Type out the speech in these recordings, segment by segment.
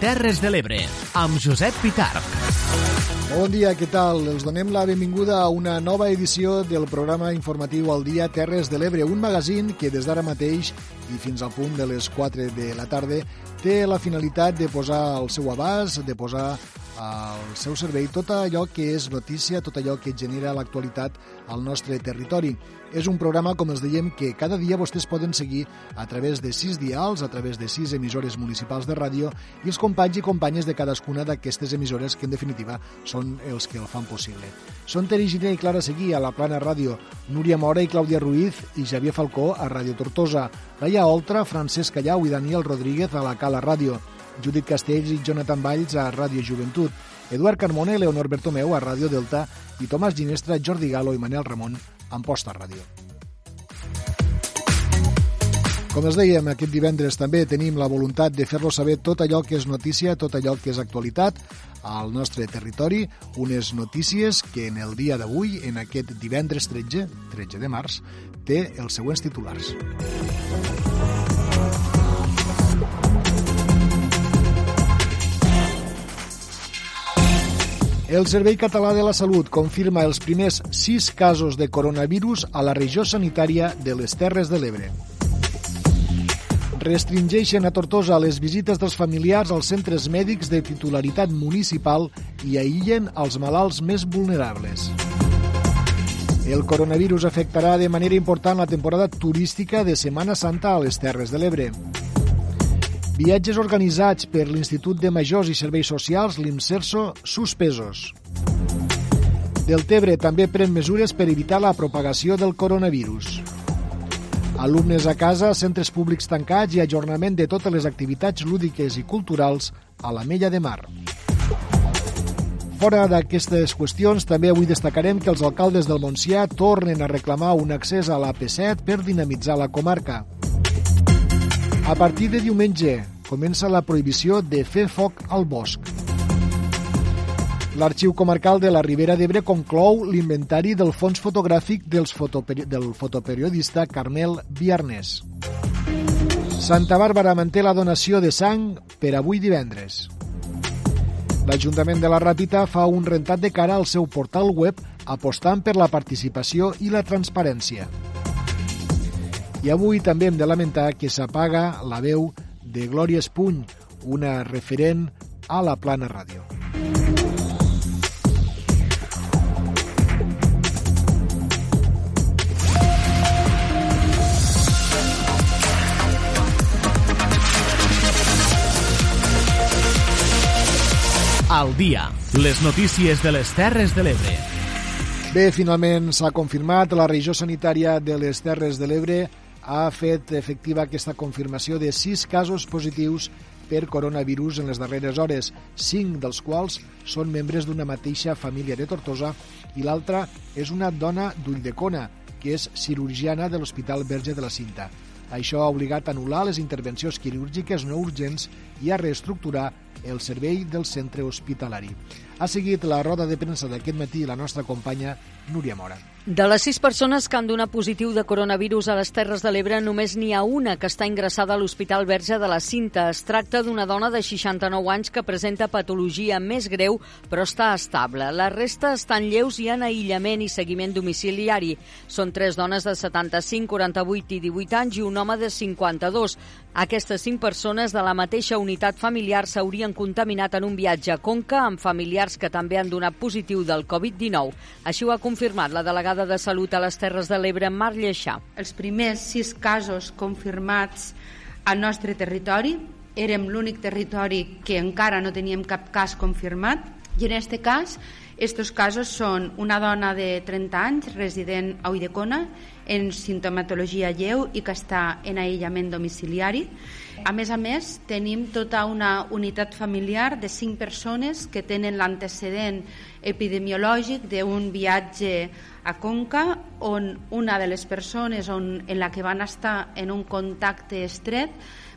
Terres de l'Ebre, amb Josep Pitarc. Bon dia, què tal? Els donem la benvinguda a una nova edició del programa informatiu El dia Terres de l'Ebre, un magazín que des d'ara mateix i fins al punt de les 4 de la tarda té la finalitat de posar al seu abast, de posar al seu servei tot allò que és notícia, tot allò que genera l'actualitat al nostre territori. És un programa, com els dèiem, que cada dia vostès poden seguir a través de sis dials, a través de sis emissores municipals de ràdio i els companys i companyes de cadascuna d'aquestes emissores que, en definitiva, són els que el fan possible. Són Teri Giner i Clara Seguí a la Plana Ràdio, Núria Mora i Clàudia Ruiz i Xavier Falcó a Ràdio Tortosa, Laia Oltra, Francesc Callau i Daniel Rodríguez a la Cala Ràdio, Judit Castells i Jonathan Valls a Ràdio Joventut, Eduard Carmona i Leonor Bertomeu a Ràdio Delta i Tomàs Ginestra, Jordi Galo i Manel Ramon Amposta Ràdio. Com els dèiem, aquest divendres també tenim la voluntat de fer-lo saber tot allò que és notícia, tot allò que és actualitat al nostre territori, unes notícies que en el dia d'avui, en aquest divendres 13, 13 de març, té els següents titulars. El Servei Català de la Salut confirma els primers sis casos de coronavirus a la regió sanitària de les Terres de l'Ebre. Restringeixen a Tortosa les visites dels familiars als centres mèdics de titularitat municipal i aïllen els malalts més vulnerables. El coronavirus afectarà de manera important la temporada turística de Setmana Santa a les Terres de l'Ebre. Viatges organitzats per l'Institut de Majors i Serveis Socials, l'IMSERSO, suspesos. Deltebre també pren mesures per evitar la propagació del coronavirus. Alumnes a casa, centres públics tancats i ajornament de totes les activitats lúdiques i culturals a la Mella de Mar. Fora d'aquestes qüestions, també avui destacarem que els alcaldes del Montsià tornen a reclamar un accés a l'AP7 per dinamitzar la comarca. A partir de diumenge comença la prohibició de fer foc al bosc. L'Arxiu Comarcal de la Ribera d'Ebre conclou l'inventari del fons fotogràfic dels fotoperi del fotoperiodista Carmel Viarnés. Santa Bàrbara manté la donació de sang per avui divendres. L'Ajuntament de la Ràpita fa un rentat de cara al seu portal web apostant per la participació i la transparència. I avui també hem de lamentar que s'apaga la veu de Glòria Espuny, una referent a la Plana Ràdio. Al dia, les notícies de les Terres de l'Ebre. Bé, finalment s'ha confirmat la regió sanitària de les Terres de l'Ebre ha fet efectiva aquesta confirmació de sis casos positius per coronavirus en les darreres hores, cinc dels quals són membres d'una mateixa família de Tortosa i l'altra és una dona d'Ulldecona, que és cirurgiana de l'Hospital Verge de la Cinta. Això ha obligat a anul·lar les intervencions quirúrgiques no urgents i a reestructurar el servei del centre hospitalari. Ha seguit la roda de premsa d'aquest matí la nostra companya Núria Mora. De les sis persones que han donat positiu de coronavirus a les Terres de l'Ebre, només n'hi ha una que està ingressada a l'Hospital Verge de la Cinta. Es tracta d'una dona de 69 anys que presenta patologia més greu, però està estable. La resta estan lleus i en aïllament i seguiment domiciliari. Són tres dones de 75, 48 i 18 anys i un home de 52. Aquestes cinc persones de la mateixa unitat familiar s'haurien contaminat en un viatge a Conca amb familiars que també han donat positiu del Covid-19. Així ho ha confirmat la delegada de Salut a les Terres de l'Ebre, Mar Lleixà. Els primers sis casos confirmats al nostre territori érem l'únic territori que encara no teníem cap cas confirmat i en aquest cas estos casos són una dona de 30 anys resident a Uidecona en sintomatologia lleu i que està en aïllament domiciliari. A més a més, tenim tota una unitat familiar de 5 persones que tenen l'antecedent epidemiològic d'un viatge a Conca on una de les persones on, en la que van estar en un contacte estret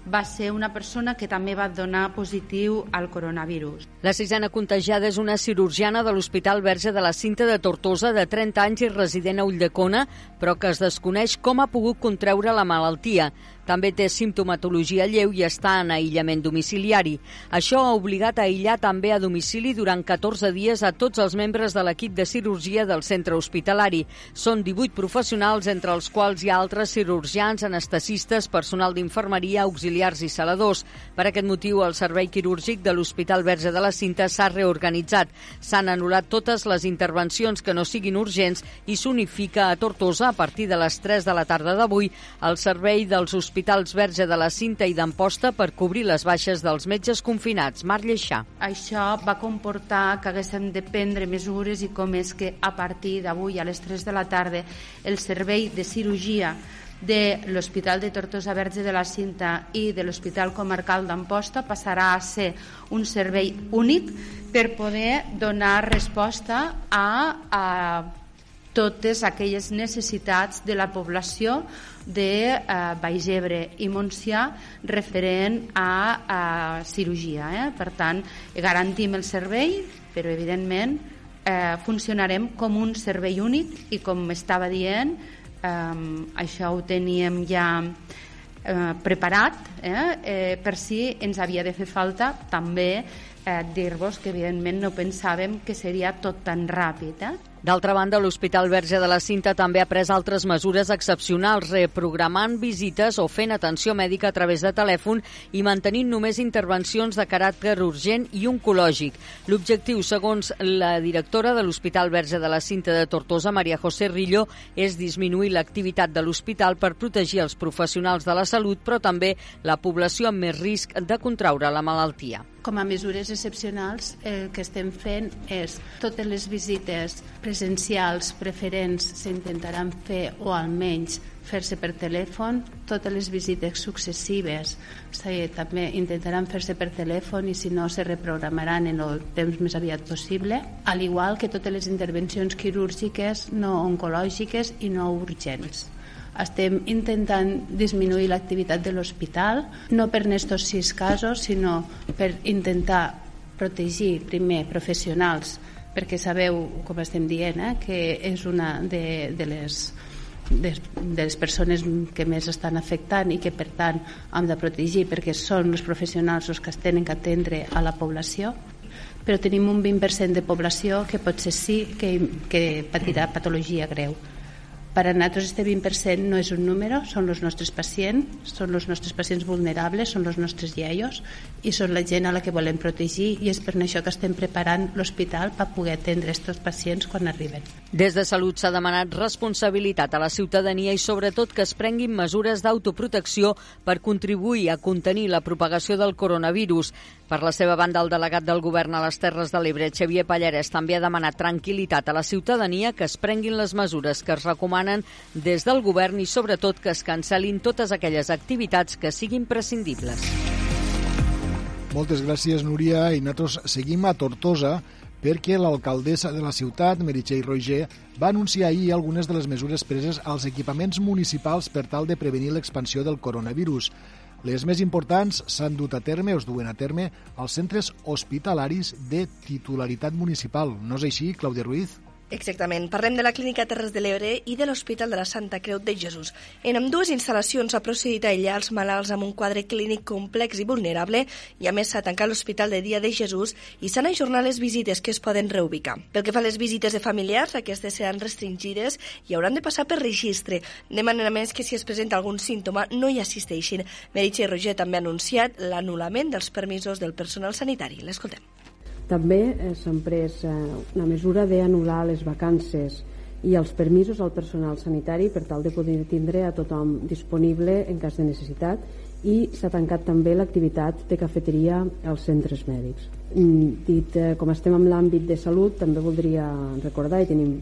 va ser una persona que també va donar positiu al coronavirus. La sisena contagiada és una cirurgiana de l'Hospital Verge de la Cinta de Tortosa de 30 anys i resident a Ulldecona, però que es desconeix com ha pogut contreure la malaltia. També té simptomatologia lleu i està en aïllament domiciliari. Això ha obligat a aïllar també a domicili durant 14 dies a tots els membres de l'equip de cirurgia del centre hospitalari. Són 18 professionals, entre els quals hi ha altres cirurgians, anestesistes, personal d'infermeria, auxiliars i saladors. Per aquest motiu, el servei quirúrgic de l'Hospital Verge de la Cinta s'ha reorganitzat. S'han anul·lat totes les intervencions que no siguin urgents i s'unifica a Tortosa a partir de les 3 de la tarda d'avui el servei dels hospitals Verge de la Cinta i d'Amposta per cobrir les baixes dels metges confinats. Marc Lleixà. Això va comportar que haguéssim de prendre mesures i com és que a partir d'avui a les 3 de la tarda el servei de cirurgia de l'Hospital de Tortosa Verge de la Cinta i de l'Hospital Comarcal d'Amposta passarà a ser un servei únic per poder donar resposta a, a totes aquelles necessitats de la població de eh, Baix Ebre i Montsià referent a, a cirurgia. Eh? Per tant, garantim el servei, però evidentment eh, funcionarem com un servei únic i com estava dient, eh, això ho teníem ja eh, preparat eh, eh, per si ens havia de fer falta també eh, dir-vos que evidentment no pensàvem que seria tot tan ràpid. Eh? D'altra banda, l'Hospital Verge de la Cinta també ha pres altres mesures excepcionals, reprogramant visites o fent atenció mèdica a través de telèfon i mantenint només intervencions de caràcter urgent i oncològic. L'objectiu, segons la directora de l'Hospital Verge de la Cinta de Tortosa, Maria José Rillo, és disminuir l'activitat de l'hospital per protegir els professionals de la salut, però també la població amb més risc de contraure la malaltia. Com a mesures excepcionals, el que estem fent és totes les visites presencials preferents s'intentaran fer o almenys fer-se per telèfon, totes les visites successives també intentaran fer-se per telèfon i si no se reprogramaran en el temps més aviat possible, al igual que totes les intervencions quirúrgiques no oncològiques i no urgents. Estem intentant disminuir l'activitat de l'hospital, no per estos sis casos, sinó per intentar protegir primer professionals, perquè sabeu, com estem dient, eh, que és una de, de les de, de les persones que més estan afectant i que per tant hem de protegir perquè són els professionals els que es tenen que atendre a la població. Però tenim un 20% de població que potser sí que, que patirà patologia greu per a nosaltres este 20% no és un número, són els nostres pacients, són els nostres pacients vulnerables, són els nostres iaios i són la gent a la que volem protegir i és per això que estem preparant l'hospital per poder atendre aquests pacients quan arriben. Des de Salut s'ha demanat responsabilitat a la ciutadania i sobretot que es prenguin mesures d'autoprotecció per contribuir a contenir la propagació del coronavirus. Per la seva banda, el delegat del govern a les Terres de l'Ebre, Xavier Pallarès, també ha demanat tranquil·litat a la ciutadania que es prenguin les mesures que es recomanen des del govern i sobretot que es cancel·lin totes aquelles activitats que siguin prescindibles. Moltes gràcies, Núria. I nosaltres seguim a Tortosa perquè l'alcaldessa de la ciutat, Meritxell Roger, va anunciar ahir algunes de les mesures preses als equipaments municipals per tal de prevenir l'expansió del coronavirus. Les més importants s'han dut a terme o es duen a terme als centres hospitalaris de titularitat municipal. No és així, Clàudia Ruiz? Exactament. Parlem de la Clínica Terres de l'Ebre i de l'Hospital de la Santa Creu de Jesús. En amb dues instal·lacions s'ha procedit a aïllar els malalts amb un quadre clínic complex i vulnerable i a més s'ha tancat l'Hospital de Dia de Jesús i s'han ajornat les visites que es poden reubicar. Pel que fa a les visites de familiars, aquestes seran restringides i hauran de passar per registre, de manera més que si es presenta algun símptoma no hi assisteixin. Meritxell Roger també ha anunciat l'anul·lament dels permisos del personal sanitari. L'escoltem. També eh, pres eh, una mesura d'anul·lar les vacances i els permisos al personal sanitari per tal de poder tindre a tothom disponible en cas de necessitat i s'ha tancat també l'activitat de cafeteria als centres mèdics. Mm, dit eh, com estem en l'àmbit de salut, també voldria recordar i tenim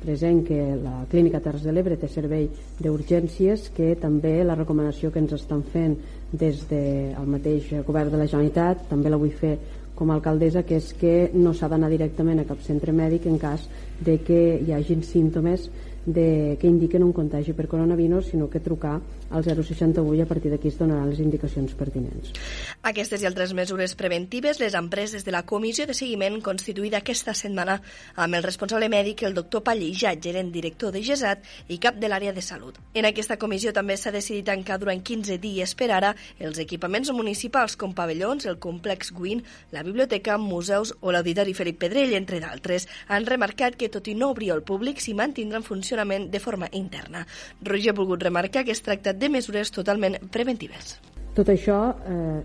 present que la Clínica Terres de l'Ebre té servei d'urgències que també la recomanació que ens estan fent des del mateix govern de la Generalitat també la vull fer com a alcaldessa que és que no s'ha d'anar directament a cap centre mèdic en cas de que hi hagin símptomes de, que indiquen un contagi per coronavirus, sinó que trucar al 061 i a partir d'aquí es donaran les indicacions pertinents. Aquestes i altres mesures preventives les han des de la comissió de seguiment constituïda aquesta setmana amb el responsable mèdic, el doctor Pallija, gerent director de GESAT i cap de l'àrea de salut. En aquesta comissió també s'ha decidit tancar durant 15 dies per ara els equipaments municipals com pavellons, el complex Guin, la biblioteca, museus o l'Auditori Felip Pedrell, entre d'altres. Han remarcat que, tot i no obrir al públic, s'hi mantindrà en funcionament de forma interna. Roger ha volgut remarcar que es tracta de mesures totalment preventives. Tot això, eh,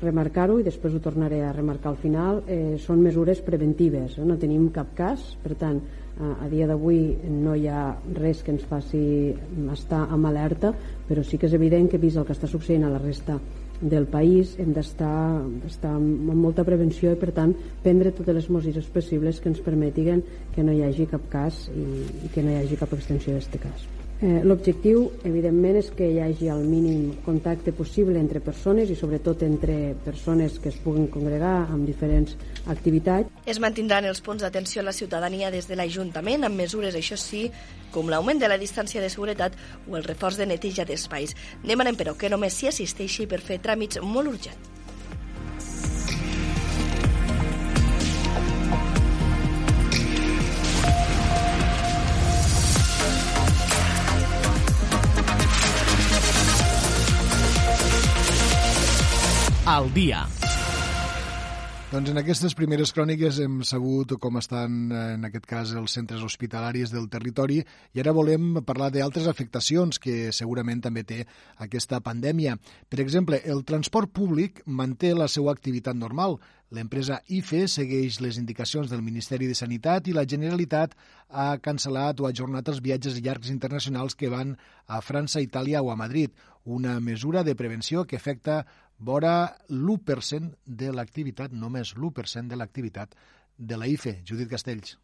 remarcar-ho i després ho tornaré a remarcar al final, eh, són mesures preventives, eh? no tenim cap cas, per tant, eh, a dia d'avui no hi ha res que ens faci estar amb alerta, però sí que és evident que vist el que està succeint a la resta del país hem d'estar amb molta prevenció i per tant prendre totes les mesures possibles que ens permetin que no hi hagi cap cas i, i que no hi hagi cap extensió d'aquest cas. Eh, L'objectiu, evidentment, és que hi hagi el mínim contacte possible entre persones i sobretot entre persones que es puguin congregar amb diferents activitats. Es mantindran els punts d'atenció a la ciutadania des de l'Ajuntament amb mesures, això sí, com l'augment de la distància de seguretat o el reforç de neteja d'espais. Demanem, però, que només s'hi assisteixi per fer tràmits molt urgents. Al dia. Doncs en aquestes primeres cròniques hem sabut com estan, en aquest cas, els centres hospitalaris del territori i ara volem parlar d'altres afectacions que segurament també té aquesta pandèmia. Per exemple, el transport públic manté la seva activitat normal. L'empresa IFE segueix les indicacions del Ministeri de Sanitat i la Generalitat ha cancel·lat o ajornat els viatges llargs internacionals que van a França, Itàlia o a Madrid, una mesura de prevenció que afecta vora l'1% de l'activitat, només l'1% de l'activitat de la IFE. Judit Castells.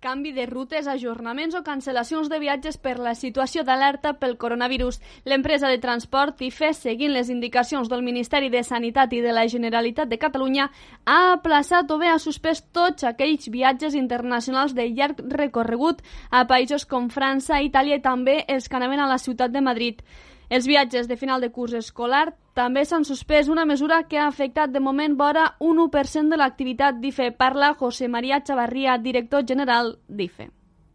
Canvi de rutes, ajornaments o cancel·lacions de viatges per la situació d'alerta pel coronavirus. L'empresa de transport IFE, seguint les indicacions del Ministeri de Sanitat i de la Generalitat de Catalunya, ha aplaçat o bé ha suspès tots aquells viatges internacionals de llarg recorregut a països com França, Itàlia i també els que anaven a la ciutat de Madrid. Els viatges de final de curs escolar també s'han suspès una mesura que ha afectat de moment vora un 1% de l'activitat d'IFE. Parla José María Chavarría, director general d'IFE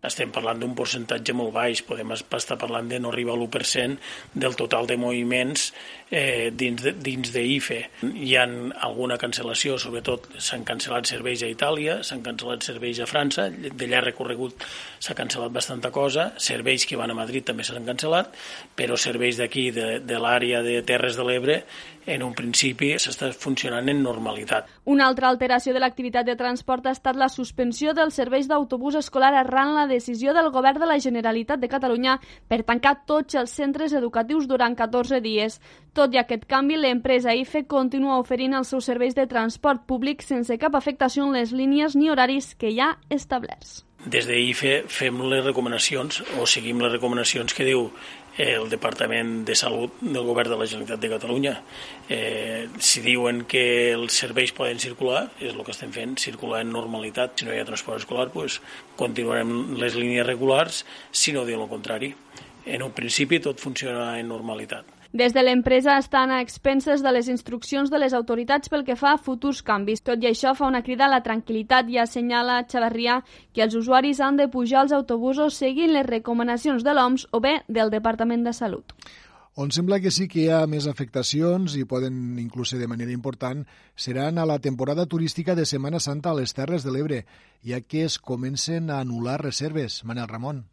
estem parlant d'un percentatge molt baix, podem estar parlant de no arribar a l'1% del total de moviments eh, dins, de, d'IFE. Hi ha alguna cancel·lació, sobretot s'han cancel·lat serveis a Itàlia, s'han cancel·lat serveis a França, de llarg recorregut s'ha cancel·lat bastanta cosa, serveis que van a Madrid també s'han cancel·lat, però serveis d'aquí, de, de l'àrea de Terres de l'Ebre, en un principi s'està funcionant en normalitat. Una altra alteració de l'activitat de transport ha estat la suspensió dels serveis d'autobús escolar arran la decisió del govern de la Generalitat de Catalunya per tancar tots els centres educatius durant 14 dies. Tot i aquest canvi, l'empresa IFE continua oferint els seus serveis de transport públic sense cap afectació en les línies ni horaris que hi ha establerts. Des d'IFE fem les recomanacions o seguim les recomanacions que diu el Departament de Salut del Govern de la Generalitat de Catalunya. Eh, si diuen que els serveis poden circular, és el que estem fent, circular en normalitat. Si no hi ha transport escolar, pues, continuarem les línies regulars, si no diuen el contrari. En un principi tot funciona en normalitat. Des de l'empresa estan a expenses de les instruccions de les autoritats pel que fa a futurs canvis. Tot i això fa una crida a la tranquil·litat i assenyala Xavarrià que els usuaris han de pujar als autobusos seguint les recomanacions de l'OMS o bé del Departament de Salut. On sembla que sí que hi ha més afectacions i poden inclús ser de manera important seran a la temporada turística de Setmana Santa a les Terres de l'Ebre, ja que es comencen a anul·lar reserves. Manel Ramon.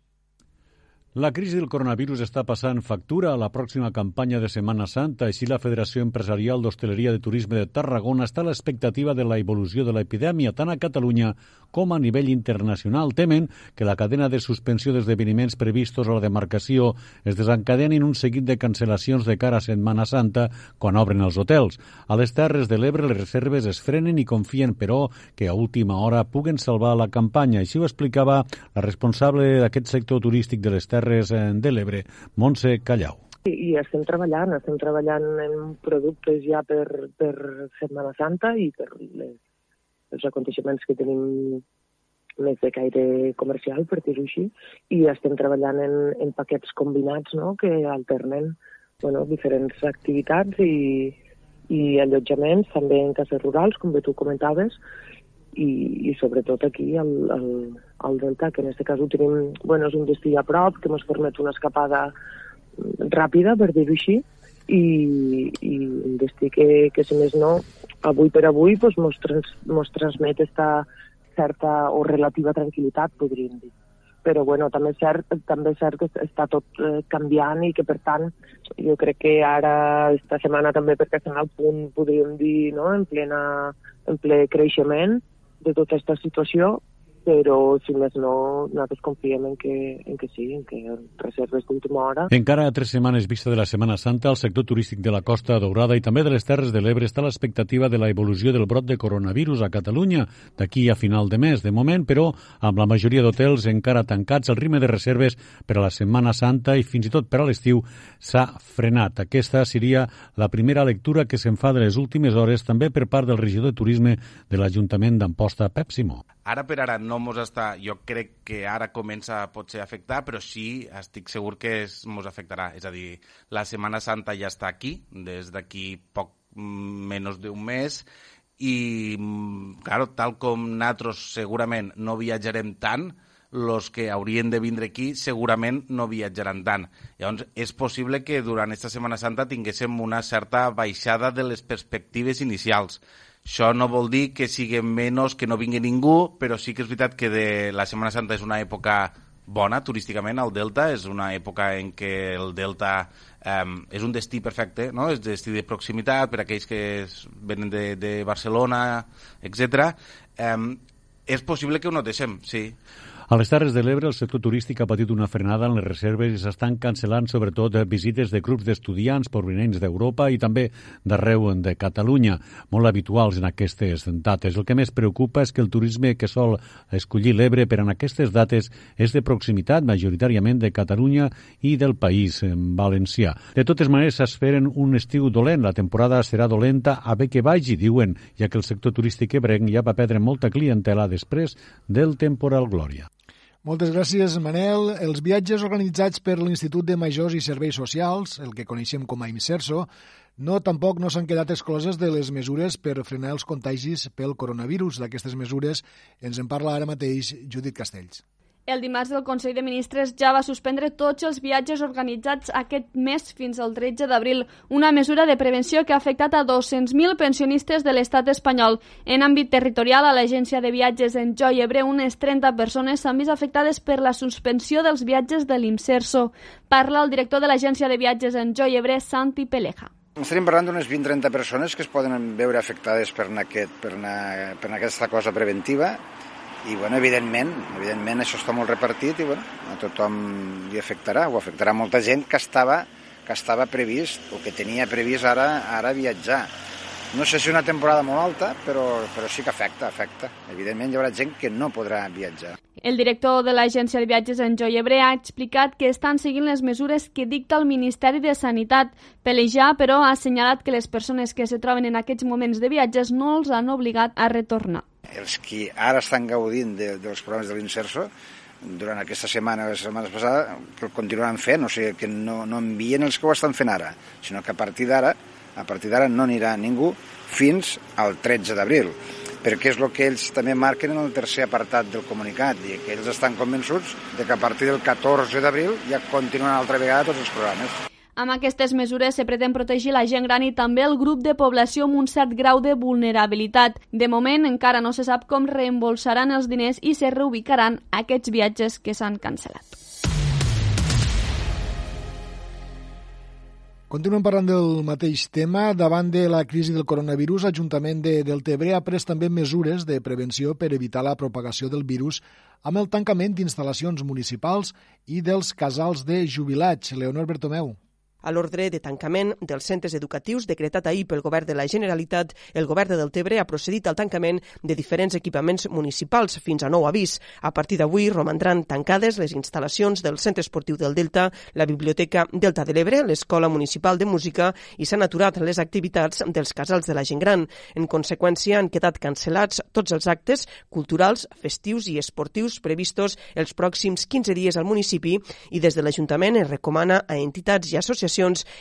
La crisi del coronavirus està passant factura a la pròxima campanya de Setmana Santa. Així, la Federació Empresarial d'Hostaleria de Turisme de Tarragona està a l'expectativa de la evolució de l'epidèmia tant a Catalunya com a nivell internacional. Temen que la cadena de suspensió d'esdeveniments previstos a la demarcació es desencadenin un seguit de cancel·lacions de cara a Setmana Santa quan obren els hotels. A les Terres de l'Ebre les reserves es frenen i confien, però, que a última hora puguen salvar la campanya. Així ho explicava la responsable d'aquest sector turístic de les Terres Terres de l'Ebre, Montse Callau. I, I estem treballant, estem treballant en productes ja per, per Setmana Santa i per les, els aconteixements que tenim més de caire comercial, per dir-ho així, i estem treballant en, en paquets combinats no? que alternen bueno, diferents activitats i, i allotjaments, també en cases rurals, com bé tu comentaves, i, i sobretot aquí al, al, al Delta, que en aquest cas ho tenim, bueno, és un destí a prop, que ens permet una escapada ràpida, per dir-ho així, i, i un destí que, que, si més no, avui per avui pues, mos, trans, mos transmet esta certa o relativa tranquil·litat, podríem dir però bueno, també és cert, també és cert que està tot eh, canviant i que per tant jo crec que ara, esta setmana també perquè estem al punt, podríem dir, no? en, plena, en ple creixement de tota aquesta situació, però si més no, nosaltres confiem en que, en que sí, en que reserves d'última hora. Encara a tres setmanes vista de la Setmana Santa, el sector turístic de la Costa Daurada i també de les Terres de l'Ebre està a l'expectativa de la evolució del brot de coronavirus a Catalunya d'aquí a final de mes. De moment, però, amb la majoria d'hotels encara tancats, el ritme de reserves per a la Setmana Santa i fins i tot per a l'estiu s'ha frenat. Aquesta seria la primera lectura que se'n fa de les últimes hores, també per part del regidor de Turisme de l'Ajuntament d'Amposta, Pep Simó. Ara per ara no mos està... Jo crec que ara comença potser a afectar, però sí, estic segur que es, mos afectarà. És a dir, la Setmana Santa ja està aquí, des d'aquí poc menys d'un mes, i, claro, tal com nosaltres segurament no viatjarem tant, els que haurien de vindre aquí segurament no viatjaran tant. Llavors, és possible que durant aquesta Setmana Santa tinguéssim una certa baixada de les perspectives inicials. Això no vol dir que sigui menys, que no vingui ningú, però sí que és veritat que de la Setmana Santa és una època bona turísticament al Delta, és una època en què el Delta um, és un destí perfecte, no? és destí de proximitat per a aquells que venen de, de Barcelona, etc. Um, és possible que ho notéssim, sí. A les Terres de l'Ebre, el sector turístic ha patit una frenada en les reserves i s'estan cancel·lant sobretot visites de grups d'estudiants provenents d'Europa i també d'arreu de Catalunya, molt habituals en aquestes dates. El que més preocupa és que el turisme que sol escollir l'Ebre per en aquestes dates és de proximitat, majoritàriament de Catalunya i del país valencià. De totes maneres, s'esperen un estiu dolent. La temporada serà dolenta a bé que vagi, diuen, ja que el sector turístic ebrenc ja va perdre molta clientela després del temporal Glòria. Moltes gràcies, Manel. Els viatges organitzats per l'Institut de Majors i Serveis Socials, el que coneixem com a IMSERSO, no tampoc no s'han quedat excloses de les mesures per frenar els contagis pel coronavirus. D'aquestes mesures ens en parla ara mateix Judit Castells. El dimarts el Consell de Ministres ja va suspendre tots els viatges organitzats aquest mes fins al 13 d'abril, una mesura de prevenció que ha afectat a 200.000 pensionistes de l'estat espanyol. En àmbit territorial, a l'agència de viatges en Joi Ebre, unes 30 persones s'han vist afectades per la suspensió dels viatges de l'IMSERSO. Parla el director de l'agència de viatges en Joi Ebre, Santi Peleja. Estarem parlant d'unes 20-30 persones que es poden veure afectades per, aquest, per, una, per aquesta cosa preventiva i bueno, evidentment, evidentment això està molt repartit i bueno, a tothom li afectarà, o afectarà molta gent que estava, que estava previst o que tenia previst ara, ara viatjar. No sé si una temporada molt alta, però, però sí que afecta, afecta. Evidentment hi haurà gent que no podrà viatjar. El director de l'Agència de Viatges en Joiebre ha explicat que estan seguint les mesures que dicta el Ministeri de Sanitat. Pelejar, però, ha assenyalat que les persones que se troben en aquests moments de viatges no els han obligat a retornar els que ara estan gaudint de, dels programes de l'Inserso, durant aquesta setmana o les setmanes passades, continuaran fent, o sigui, que no, no envien els que ho estan fent ara, sinó que a partir d'ara a partir d'ara no anirà ningú fins al 13 d'abril perquè és el que ells també marquen en el tercer apartat del comunicat, i que ells estan convençuts de que a partir del 14 d'abril ja continuen altra vegada tots els programes. Amb aquestes mesures se pretén protegir la gent gran i també el grup de població amb un cert grau de vulnerabilitat. De moment encara no se sap com reembolsaran els diners i se reubicaran aquests viatges que s'han cancel·lat. Continuem parlant del mateix tema. Davant de la crisi del coronavirus, l'Ajuntament de Deltebre ha pres també mesures de prevenció per evitar la propagació del virus amb el tancament d'instal·lacions municipals i dels casals de jubilats. Leonor Bertomeu. A l'ordre de tancament dels centres educatius decretat ahir pel Govern de la Generalitat, el Govern de Deltebre ha procedit al tancament de diferents equipaments municipals fins a nou avís. A partir d'avui romandran tancades les instal·lacions del Centre Esportiu del Delta, la Biblioteca Delta de l'Ebre, l'Escola Municipal de Música i s'han aturat les activitats dels casals de la gent gran. En conseqüència, han quedat cancel·lats tots els actes culturals, festius i esportius previstos els pròxims 15 dies al municipi i des de l'Ajuntament es recomana a entitats i associacions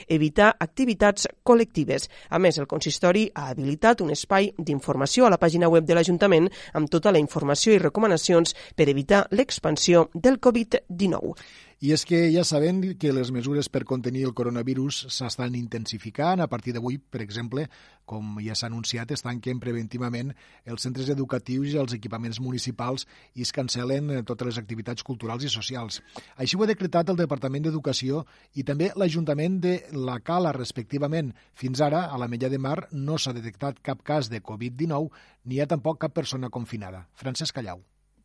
evitar activitats col·lectives. A més, el consistori ha habilitat un espai d'informació a la pàgina web de l'Ajuntament amb tota la informació i recomanacions per evitar l'expansió del Covid-19. I és que ja sabem que les mesures per contenir el coronavirus s'estan intensificant. A partir d'avui, per exemple, com ja s'ha anunciat, es tanquen preventivament els centres educatius i els equipaments municipals i es cancelen eh, totes les activitats culturals i socials. Així ho ha decretat el Departament d'Educació i també l'Ajuntament de la Cala, respectivament. Fins ara, a la Mella de Mar no s'ha detectat cap cas de Covid-19 ni hi ha tampoc cap persona confinada. Francesc Callau.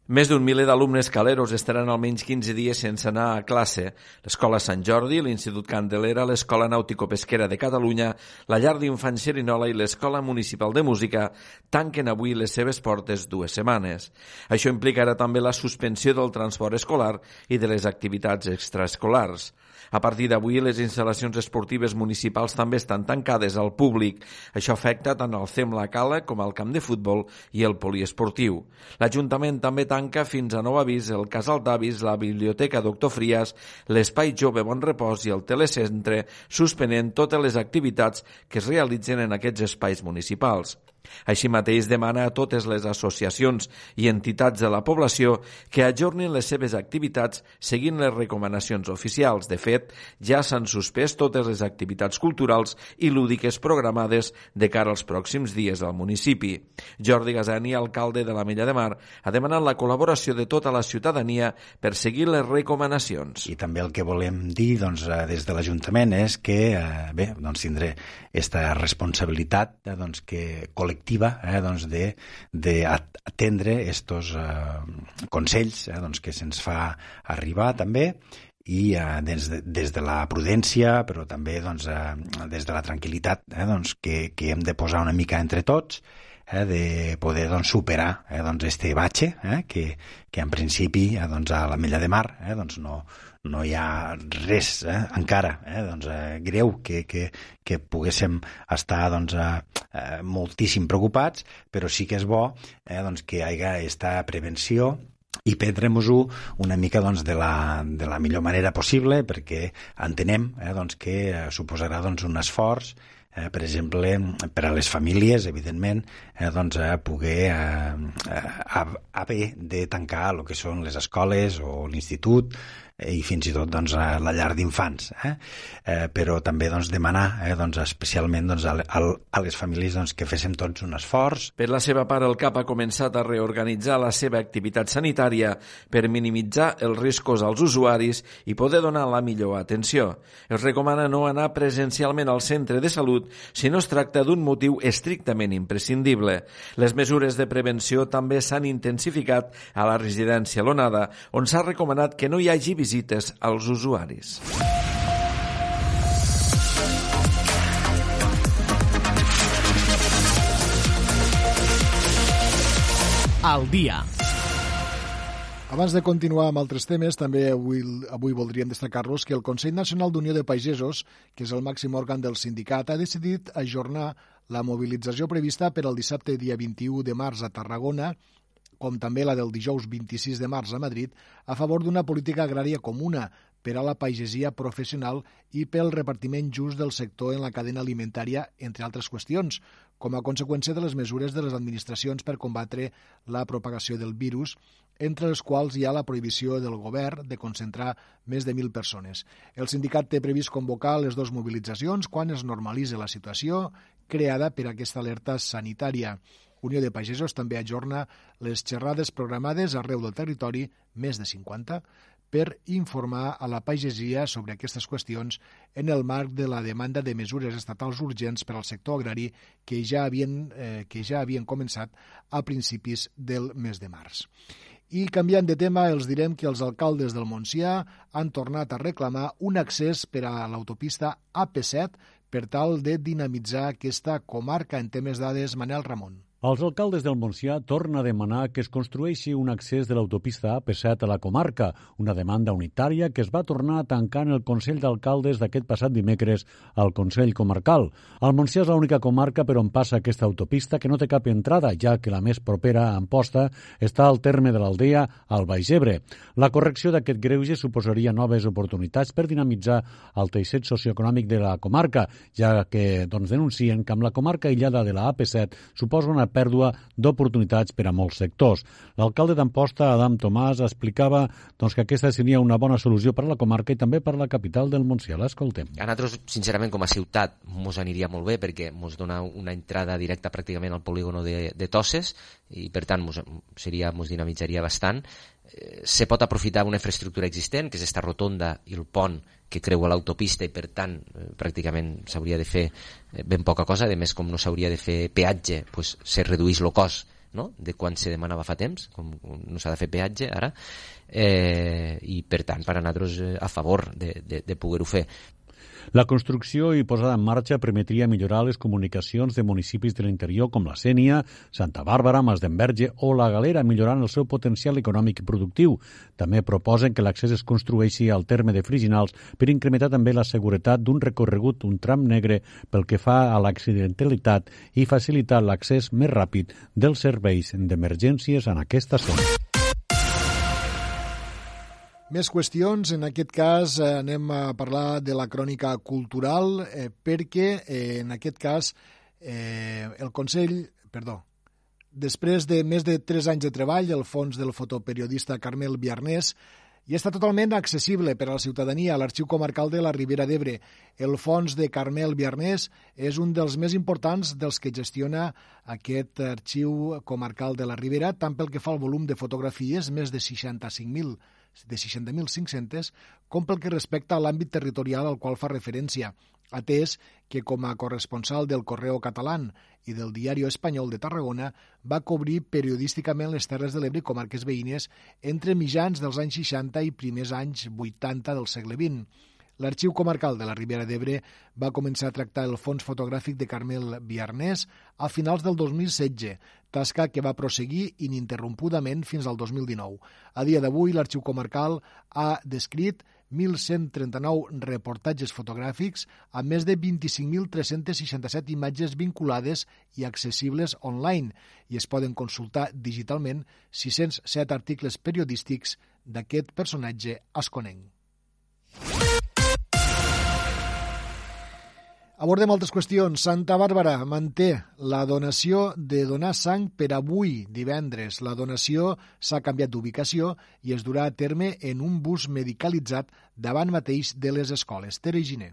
Més d'un miler d'alumnes caleros estaran almenys 15 dies sense anar a classe. L'Escola Sant Jordi, l'Institut Candelera, l'Escola Nàutico-Pesquera de Catalunya, la Llar d'Infants Xerinola i l'Escola Municipal de Música tanquen avui les seves portes dues setmanes. Això implicarà també la suspensió del transport escolar i de les activitats extraescolars. A partir d'avui, les instal·lacions esportives municipals també estan tancades al públic. Això afecta tant el CEM La Cala com el camp de futbol i el poliesportiu. L'Ajuntament també tanca fins a nou avís el Casal d'Avis, la Biblioteca Doctor Frias, l'Espai Jove Bon Repòs i el Telecentre, suspenent totes les activitats que es realitzen en aquests espais municipals. Així mateix demana a totes les associacions i entitats de la població que ajornin les seves activitats seguint les recomanacions oficials. De fet, ja s'han suspès totes les activitats culturals i lúdiques programades de cara als pròxims dies al municipi. Jordi Gazani, alcalde de la Mella de Mar, ha demanat la col·laboració de tota la ciutadania per seguir les recomanacions. I també el que volem dir doncs, eh, des de l'Ajuntament és que eh, bé, doncs, tindré aquesta responsabilitat eh, doncs, que col·lectiva col·lectiva eh, doncs de, de atendre estos eh, consells eh, doncs que se'ns fa arribar també i eh, des, de, des de la prudència, però també doncs, eh, des de la tranquil·litat eh, doncs, que, que hem de posar una mica entre tots eh, de poder doncs, superar eh, doncs, este batxe eh, que, que en principi eh, doncs, a la Mella de Mar eh, doncs, no, no hi ha res eh, encara eh, doncs, eh, greu que, que, que poguéssim estar doncs, eh, eh, moltíssim preocupats, però sí que és bo eh, doncs, que hi hagi aquesta prevenció i prendre-nos-ho una mica doncs, de, la, de la millor manera possible perquè entenem eh, doncs, que eh, suposarà doncs, un esforç eh, per exemple, per a les famílies, evidentment, eh, doncs, eh, poder eh, haver de tancar el que són les escoles o l'institut, Eh, i fins i tot doncs, a la llar d'infants. Eh? Eh, però també doncs, demanar eh, doncs, especialment doncs, a, a les famílies doncs, que féssim tots un esforç. Per la seva part, el CAP ha començat a reorganitzar la seva activitat sanitària per minimitzar els riscos als usuaris i poder donar la millor atenció. Es recomana no anar presencialment al centre de salut si no es tracta d'un motiu estrictament imprescindible. Les mesures de prevenció també s'han intensificat a la residència Lonada, on s'ha recomanat que no hi hagi visites als usuaris. Al dia. Abans de continuar amb altres temes, també avui, avui voldríem destacar-los que el Consell Nacional d'Unió de Pagesos, que és el màxim òrgan del sindicat, ha decidit ajornar la mobilització prevista per al dissabte dia 21 de març a Tarragona com també la del dijous 26 de març a Madrid, a favor d'una política agrària comuna per a la pagesia professional i pel repartiment just del sector en la cadena alimentària, entre altres qüestions, com a conseqüència de les mesures de les administracions per combatre la propagació del virus, entre les quals hi ha la prohibició del govern de concentrar més de 1.000 persones. El sindicat té previst convocar les dues mobilitzacions quan es normalitzi la situació creada per aquesta alerta sanitària. Unió de Pagesos també ajorna les xerrades programades arreu del territori, més de 50, per informar a la pagesia sobre aquestes qüestions en el marc de la demanda de mesures estatals urgents per al sector agrari que ja havien, eh, que ja havien començat a principis del mes de març. I canviant de tema, els direm que els alcaldes del Montsià han tornat a reclamar un accés per a l'autopista AP7 per tal de dinamitzar aquesta comarca. En temes dades, Manel Ramon. Els alcaldes del Montsià tornen a demanar que es construeixi un accés de l'autopista AP7 a la comarca, una demanda unitària que es va tornar a tancar en el Consell d'Alcaldes d'aquest passat dimecres al Consell Comarcal. El Montsià és l'única comarca per on passa aquesta autopista que no té cap entrada, ja que la més propera a Amposta està al terme de l'Aldea, al Baix Ebre. La correcció d'aquest greuge suposaria noves oportunitats per dinamitzar el teixit socioeconòmic de la comarca, ja que doncs, denuncien que amb la comarca aïllada de la AP7 suposa una pèrdua d'oportunitats per a molts sectors. L'alcalde d'Amposta, Adam Tomàs, explicava doncs, que aquesta seria una bona solució per a la comarca i també per a la capital del Montsià. L'escoltem. A nosaltres, sincerament, com a ciutat, mos aniria molt bé perquè mos dona una entrada directa pràcticament al polígono de, de Tosses i, per tant, mos dinamitzaria bastant. Eh, se pot aprofitar una infraestructura existent, que és esta rotonda i el pont que creua l'autopista i per tant eh, pràcticament s'hauria de fer eh, ben poca cosa, a més com no s'hauria de fer peatge pues, se redueix el cost no? de quan se demanava fa temps, com no s'ha de fer peatge ara, eh, i per tant per a nosaltres a favor de, de, de poder-ho fer. La construcció i posada en marxa permetria millorar les comunicacions de municipis de l'interior com la Sènia, Santa Bàrbara, Masdenverge o la Galera, millorant el seu potencial econòmic i productiu. També proposen que l'accés es construeixi al terme de Friginals per incrementar també la seguretat d'un recorregut, un tram negre, pel que fa a l'accidentalitat i facilitar l'accés més ràpid dels serveis d'emergències en aquesta zona. Més qüestions, en aquest cas eh, anem a parlar de la crònica cultural eh, perquè eh, en aquest cas eh, el Consell, perdó, després de més de 3 anys de treball, el fons del fotoperiodista Carmel Viarnés i està totalment accessible per a la ciutadania a l'Arxiu Comarcal de la Ribera d'Ebre. El fons de Carmel Viarnés és un dels més importants dels que gestiona aquest Arxiu Comarcal de la Ribera, tant pel que fa al volum de fotografies, més de 65.000 de 60.500, com pel que respecta a l'àmbit territorial al qual fa referència, atès que com a corresponsal del Correo Català i del Diari Espanyol de Tarragona va cobrir periodísticament les Terres de l'Ebre i comarques veïnes entre mitjans dels anys 60 i primers anys 80 del segle XX. L'Arxiu Comarcal de la Ribera d'Ebre va començar a tractar el fons fotogràfic de Carmel Viarnès a finals del 2016, tasca que va proseguir ininterrompudament fins al 2019. A dia d'avui, l'Arxiu Comarcal ha descrit 1.139 reportatges fotogràfics amb més de 25.367 imatges vinculades i accessibles online i es poden consultar digitalment 607 articles periodístics d'aquest personatge asconenc. Abordem altres qüestions. Santa Bàrbara manté la donació de donar sang per avui, divendres. La donació s'ha canviat d'ubicació i es durà a terme en un bus medicalitzat davant mateix de les escoles. Tere Giner.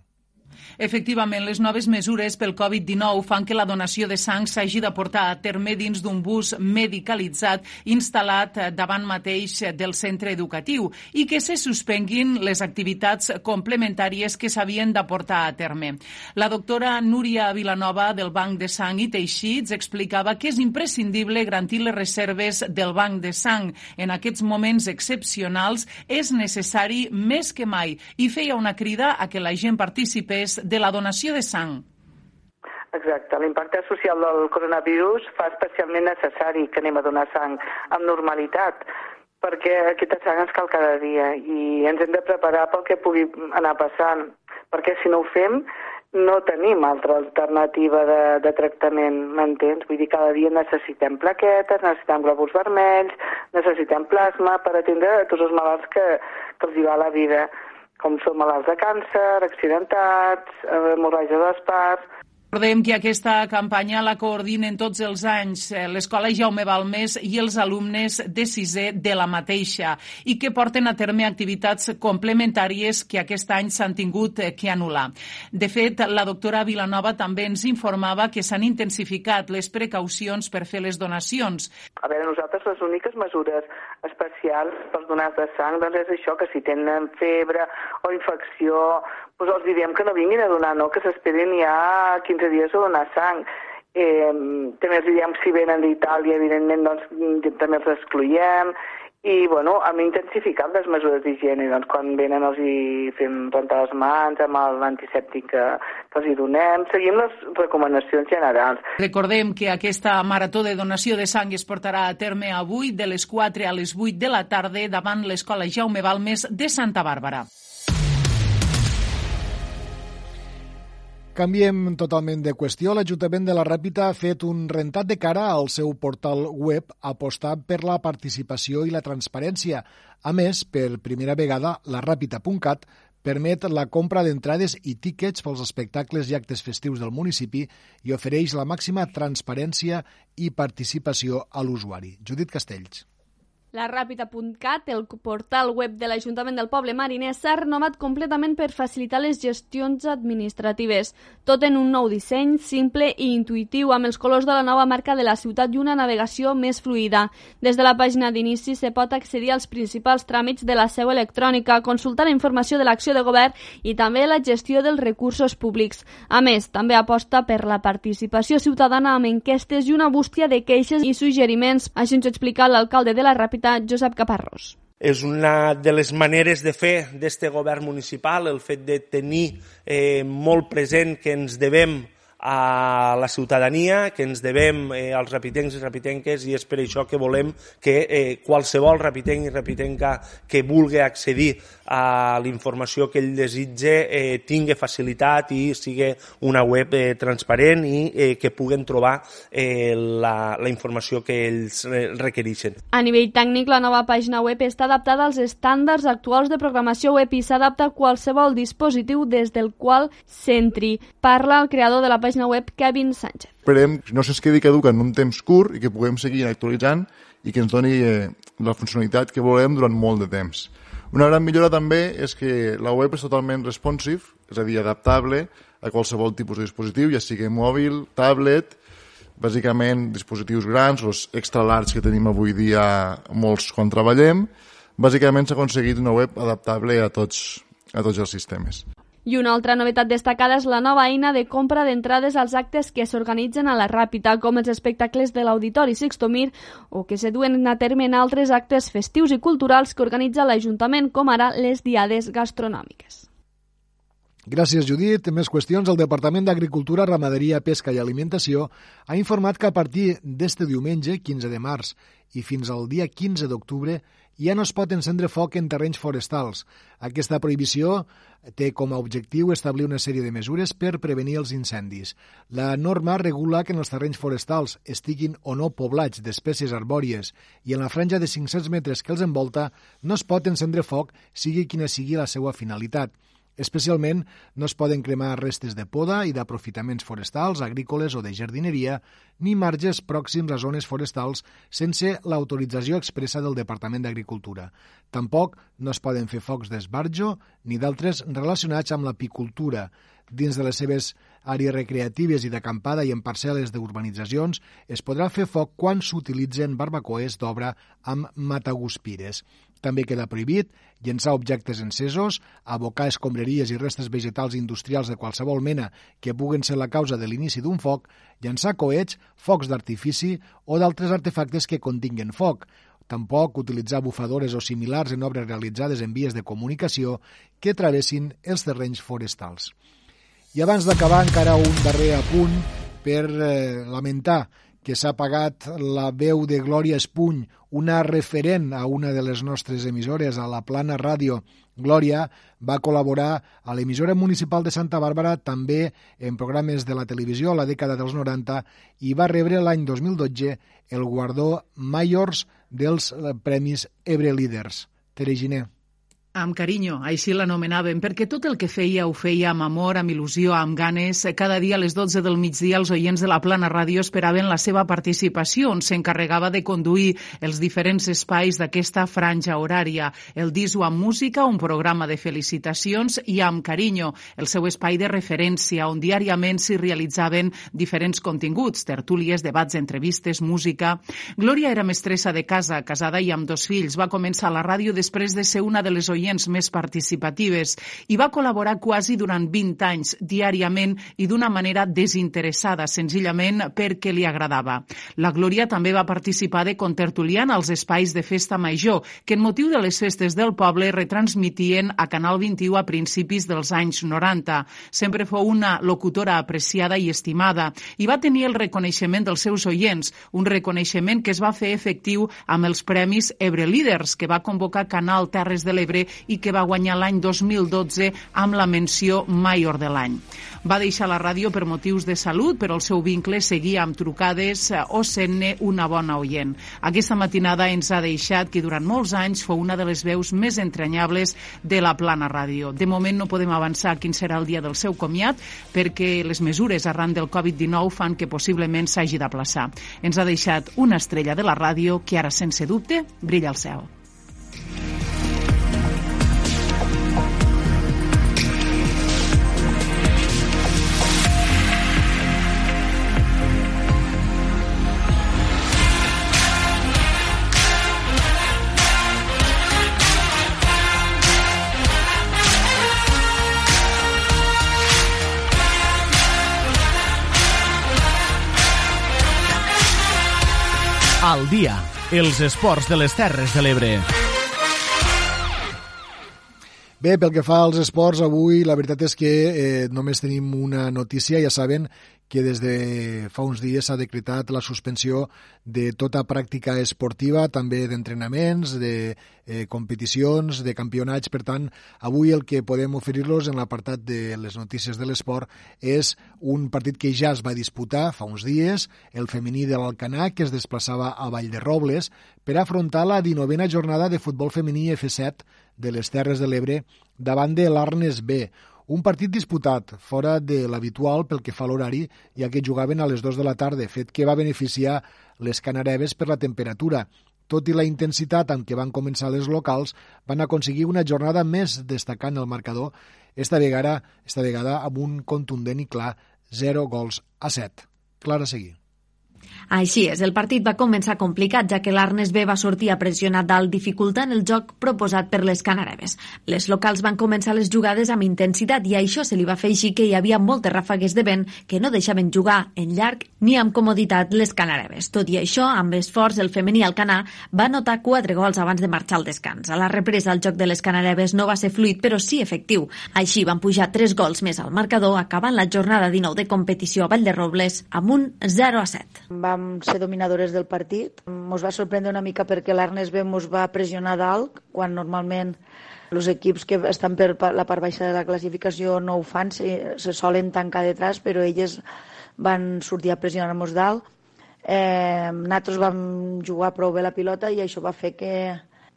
Efectivament, les noves mesures pel Covid-19 fan que la donació de sang s'hagi de portar a terme dins d'un bus medicalitzat instal·lat davant mateix del centre educatiu i que se suspenguin les activitats complementàries que s'havien de portar a terme. La doctora Núria Vilanova del Banc de Sang i Teixits explicava que és imprescindible garantir les reserves del Banc de Sang. En aquests moments excepcionals és necessari més que mai i feia una crida a que la gent participés través de la donació de sang. Exacte. L'impacte social del coronavirus fa especialment necessari que anem a donar sang amb normalitat, perquè aquesta sang ens cal cada dia i ens hem de preparar pel que pugui anar passant, perquè si no ho fem no tenim altra alternativa de, de tractament, m'entens? Vull dir, cada dia necessitem plaquetes, necessitem glòbuls vermells, necessitem plasma per atendre tots els malalts que, que els hi va la vida com són malalts de càncer, accidentats, hemorràgia d'espart, Recordem que aquesta campanya la coordinen tots els anys eh, l'Escola Jaume Balmés i els alumnes de sisè de la mateixa i que porten a terme activitats complementàries que aquest any s'han tingut eh, que anul·lar. De fet, la doctora Vilanova també ens informava que s'han intensificat les precaucions per fer les donacions. A veure, nosaltres les úniques mesures especials pels donats de sang doncs és això, que si tenen febre o infecció doncs els diem que no vinguin a donar, no? que s'esperin ja 15 dies a donar sang. Eh, també els diem si venen d'Itàlia, evidentment, doncs també els excloiem i bueno, hem intensificat les mesures d'higiene, doncs quan venen els hi fem rentar les mans amb l'antisèptic que, que els hi donem, seguim les recomanacions generals. Recordem que aquesta marató de donació de sang es portarà a terme avui de les 4 a les 8 de la tarda davant l'Escola Jaume Balmes de Santa Bàrbara. Canviem totalment de qüestió. L'Ajuntament de la Ràpita ha fet un rentat de cara al seu portal web apostant per la participació i la transparència. A més, per primera vegada, la Ràpita.cat permet la compra d'entrades i tíquets pels espectacles i actes festius del municipi i ofereix la màxima transparència i participació a l'usuari. Judit Castells. La Ràpida.cat, el portal web de l'Ajuntament del Poble Mariner, s'ha renovat completament per facilitar les gestions administratives. Tot en un nou disseny, simple i intuïtiu, amb els colors de la nova marca de la ciutat i una navegació més fluida. Des de la pàgina d'inici se pot accedir als principals tràmits de la seu electrònica, consultar la informació de l'acció de govern i també la gestió dels recursos públics. A més, també aposta per la participació ciutadana amb enquestes i una bústia de queixes i suggeriments. Així ens ho explica l'alcalde de la Ràpida, Ràpita, Josep Caparrós. És una de les maneres de fer d'este govern municipal, el fet de tenir eh, molt present que ens devem a la ciutadania, que ens devem eh, als rapitencs i rapitenques i és per això que volem que eh, qualsevol rapitenc i rapitenca que vulgui accedir a la informació que ell desitge eh, tingui facilitat i sigui una web eh, transparent i eh, que puguen trobar eh, la, la informació que ells eh, requereixen. A nivell tècnic, la nova pàgina web està adaptada als estàndards actuals de programació web i s'adapta a qualsevol dispositiu des del qual s'entri. Parla el creador de la pàgina pàgina web Kevin Sánchez. Esperem que no se'ns quedi caduca en un temps curt i que puguem seguir actualitzant i que ens doni eh, la funcionalitat que volem durant molt de temps. Una gran millora també és que la web és totalment responsive, és a dir, adaptable a qualsevol tipus de dispositiu, ja sigui mòbil, tablet, bàsicament dispositius grans, els extra large que tenim avui dia molts quan treballem. Bàsicament s'ha aconseguit una web adaptable a tots, a tots els sistemes. I una altra novetat destacada és la nova eina de compra d'entrades als actes que s'organitzen a la Ràpita, com els espectacles de l'Auditori Sixtomir o que se duen a terme en altres actes festius i culturals que organitza l'Ajuntament, com ara les diades gastronòmiques. Gràcies, Judit. Més qüestions. El Departament d'Agricultura, Ramaderia, Pesca i Alimentació ha informat que a partir d'este diumenge, 15 de març, i fins al dia 15 d'octubre, ja no es pot encendre foc en terrenys forestals. Aquesta prohibició té com a objectiu establir una sèrie de mesures per prevenir els incendis. La norma regula que en els terrenys forestals estiguin o no poblats d'espècies arbòries i en la franja de 500 metres que els envolta no es pot encendre foc, sigui quina sigui la seva finalitat. Especialment, no es poden cremar restes de poda i d'aprofitaments forestals, agrícoles o de jardineria, ni marges pròxims a zones forestals sense l'autorització expressa del Departament d'Agricultura. Tampoc no es poden fer focs d'esbarjo ni d'altres relacionats amb l'apicultura. Dins de les seves àrees recreatives i d'acampada i en parcel·les d'urbanitzacions es podrà fer foc quan s'utilitzen barbacoes d'obra amb mataguspires. També queda prohibit llençar objectes encesos, abocar escombreries i restes vegetals industrials de qualsevol mena que puguen ser la causa de l'inici d'un foc, llançar coets, focs d'artifici o d'altres artefactes que continguen foc, tampoc utilitzar bufadores o similars en obres realitzades en vies de comunicació que travessin els terrenys forestals. I abans d'acabar encara un darrer apunt per eh, lamentar que s'ha pagat la veu de Glòria Espuny, una referent a una de les nostres emissores, a la Plana Ràdio. Glòria va col·laborar a l'emissora municipal de Santa Bàrbara també en programes de la televisió a la dècada dels 90 i va rebre l'any 2012 el guardó Mayors dels Premis Ebre Leaders. Tere Giner. Amb carinyo, així l'anomenaven, perquè tot el que feia ho feia amb amor, amb il·lusió, amb ganes. Cada dia a les 12 del migdia els oients de la Plana Ràdio esperaven la seva participació, on s'encarregava de conduir els diferents espais d'aquesta franja horària. El Diso amb música, un programa de felicitacions i amb carinyo, el seu espai de referència, on diàriament s'hi realitzaven diferents continguts, tertúlies, debats, entrevistes, música. Glòria era mestressa de casa, casada i amb dos fills. Va començar la ràdio després de ser una de les oients oients més participatives i va col·laborar quasi durant 20 anys, diàriament i d'una manera desinteressada, senzillament perquè li agradava. La Glòria també va participar de contertuliana als espais de festa major, que en motiu de les festes del poble retransmitien a Canal 21 a principis dels anys 90. Sempre fou una locutora apreciada i estimada i va tenir el reconeixement dels seus oients, un reconeixement que es va fer efectiu amb els Premis Ebre Líders, que va convocar Canal Terres de l'Ebre i que va guanyar l'any 2012 amb la menció Mayor de l'any. Va deixar la ràdio per motius de salut, però el seu vincle seguia amb trucades eh, o sent-ne una bona oient. Aquesta matinada ens ha deixat que durant molts anys fou una de les veus més entranyables de la plana ràdio. De moment no podem avançar quin serà el dia del seu comiat perquè les mesures arran del Covid-19 fan que possiblement s'hagi d'aplaçar. Ens ha deixat una estrella de la ràdio que ara, sense dubte, brilla al cel. Al dia, els esports de les Terres de l'Ebre. Bé, pel que fa als esports, avui la veritat és que eh, només tenim una notícia. Ja saben que des de fa uns dies s'ha decretat la suspensió de tota pràctica esportiva, també d'entrenaments, de eh, competicions, de campionats. Per tant, avui el que podem oferir-los en l'apartat de les notícies de l'esport és un partit que ja es va disputar fa uns dies, el femení de l'Alcanà, que es desplaçava a Vall de Robles per afrontar la 19a jornada de futbol femení F7 de les Terres de l'Ebre davant de l'Arnes B, un partit disputat fora de l'habitual pel que fa a l'horari, ja que jugaven a les 2 de la tarda, fet que va beneficiar les canareves per la temperatura. Tot i la intensitat amb què van començar les locals, van aconseguir una jornada més destacant el marcador, esta vegada, esta vegada amb un contundent i clar 0 gols a 7. Clara seguir. Així és, el partit va començar complicat, ja que l'Arnes B va sortir a pressionar dalt, dificultant el joc proposat per les canareves. Les locals van començar les jugades amb intensitat i a això se li va fer així que hi havia moltes ràfegues de vent que no deixaven jugar en llarg ni amb comoditat les canareves. Tot i això, amb esforç, el femení Alcanà va notar quatre gols abans de marxar al descans. A la represa, el joc de les canareves no va ser fluid, però sí efectiu. Així van pujar tres gols més al marcador, acabant la jornada 19 de competició a Vall de Robles amb un 0 a 7. Vam ser dominadores del partit. Ens va sorprendre una mica perquè l'Arnes B ens va pressionar dalt, quan normalment els equips que estan per la part baixa de la classificació no ho fan, se, se solen tancar detrás, però elles van sortir a pressionar-nos dalt. Eh, nosaltres vam jugar prou bé la pilota i això va fer que,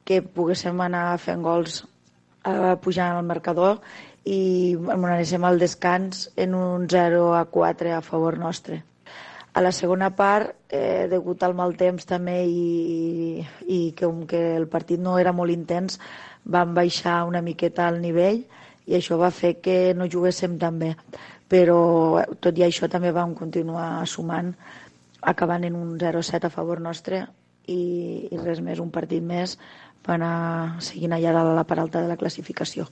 que poguéssim anar fent gols eh, pujant al marcador i anéssim al descans en un 0 a 4 a favor nostre. A la segona part, eh, degut al mal temps també i, i que, que el partit no era molt intens, vam baixar una miqueta al nivell i això va fer que no juguéssim tan bé. Però tot i això també vam continuar sumant, acabant en un 0-7 a favor nostre i, i res més, un partit més per anar seguint allà de la part alta de la classificació.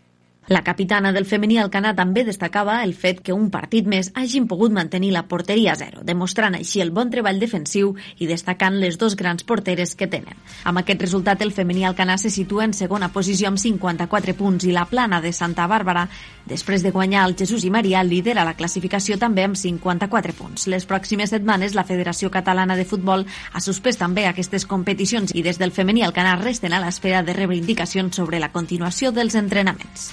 La capitana del femení Alcanà també destacava el fet que un partit més hagin pogut mantenir la porteria a zero, demostrant així el bon treball defensiu i destacant les dos grans porteres que tenen. Amb aquest resultat, el femení Alcanà se situa en segona posició amb 54 punts i la plana de Santa Bàrbara, després de guanyar el Jesús i Maria, lidera la classificació també amb 54 punts. Les pròximes setmanes, la Federació Catalana de Futbol ha suspès també aquestes competicions i des del femení Alcanà resten a l'espera de rebre indicacions sobre la continuació dels entrenaments.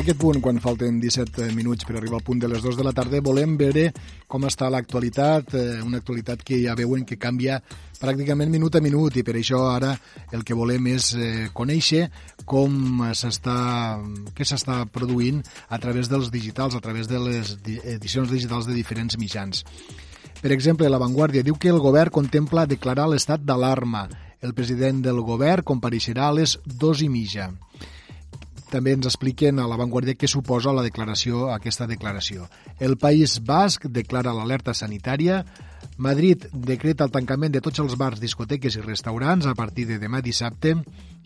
Aquest punt, quan falten 17 minuts per arribar al punt de les 2 de la tarda, volem veure com està l'actualitat, eh, una actualitat que ja veuen que canvia pràcticament minut a minut i per això ara el que volem és eh, conèixer com s'està què s'està produint a través dels digitals, a través de les edicions digitals de diferents mitjans. Per exemple, La Vanguardia diu que el govern contempla declarar l'estat d'alarma. El president del govern compareixerà a les dos i mitja. També ens expliquen a La Vanguardia què suposa la declaració, aquesta declaració. El País Basc declara l'alerta sanitària. Madrid decreta el tancament de tots els bars, discoteques i restaurants a partir de demà dissabte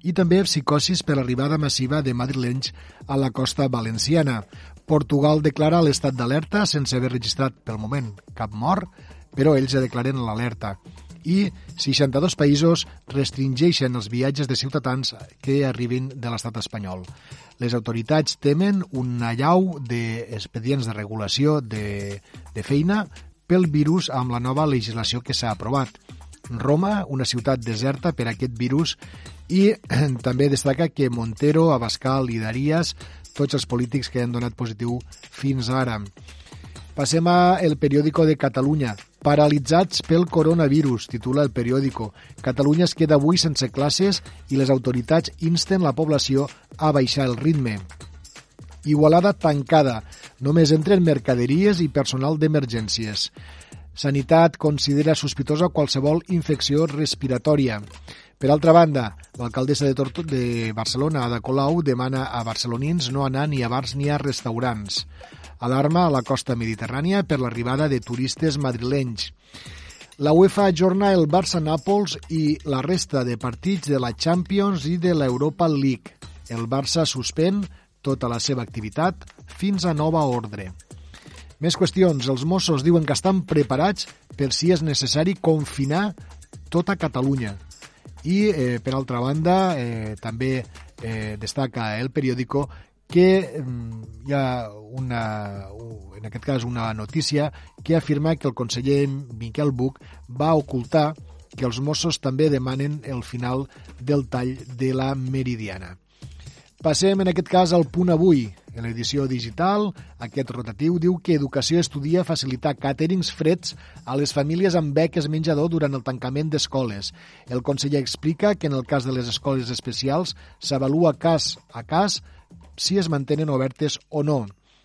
i també psicosis per l'arribada massiva de madrilenys a la costa valenciana. Portugal declara l'estat d'alerta sense haver registrat pel moment cap mort, però ells ja declaren l'alerta i 62 països restringeixen els viatges de ciutadans que arribin de l'estat espanyol. Les autoritats temen un allau d'expedients de regulació de, de feina pel virus amb la nova legislació que s'ha aprovat. Roma, una ciutat deserta per aquest virus, i també destaca que Montero, Abascal i Darías, tots els polítics que han donat positiu fins ara. Passem a El Periódico de Catalunya. Paralitzats pel coronavirus, titula el periòdico. Catalunya es queda avui sense classes i les autoritats insten la població a baixar el ritme. Igualada tancada. Només entren mercaderies i personal d'emergències. Sanitat considera sospitosa qualsevol infecció respiratòria. Per altra banda, l'alcaldessa de, Torto de Barcelona, Ada Colau, demana a barcelonins no anar ni a bars ni a restaurants. Alarma a la costa mediterrània per l'arribada de turistes madrilenys. La UEFA ajorna el Barça-Nàpols i la resta de partits de la Champions i de l'Europa League. El Barça suspèn tota la seva activitat fins a nova ordre. Més qüestions. Els Mossos diuen que estan preparats per si és necessari confinar tota Catalunya. I, eh, per altra banda, eh, també eh, destaca el periòdico que mm, hi ha una, en aquest cas una notícia que afirma que el conseller Miquel Buch va ocultar que els Mossos també demanen el final del tall de la Meridiana. Passem en aquest cas al punt avui. En l'edició digital, aquest rotatiu diu que Educació estudia facilitar càterings freds a les famílies amb beques menjador durant el tancament d'escoles. El conseller explica que en el cas de les escoles especials s'avalua cas a cas si es mantenen obertes o no.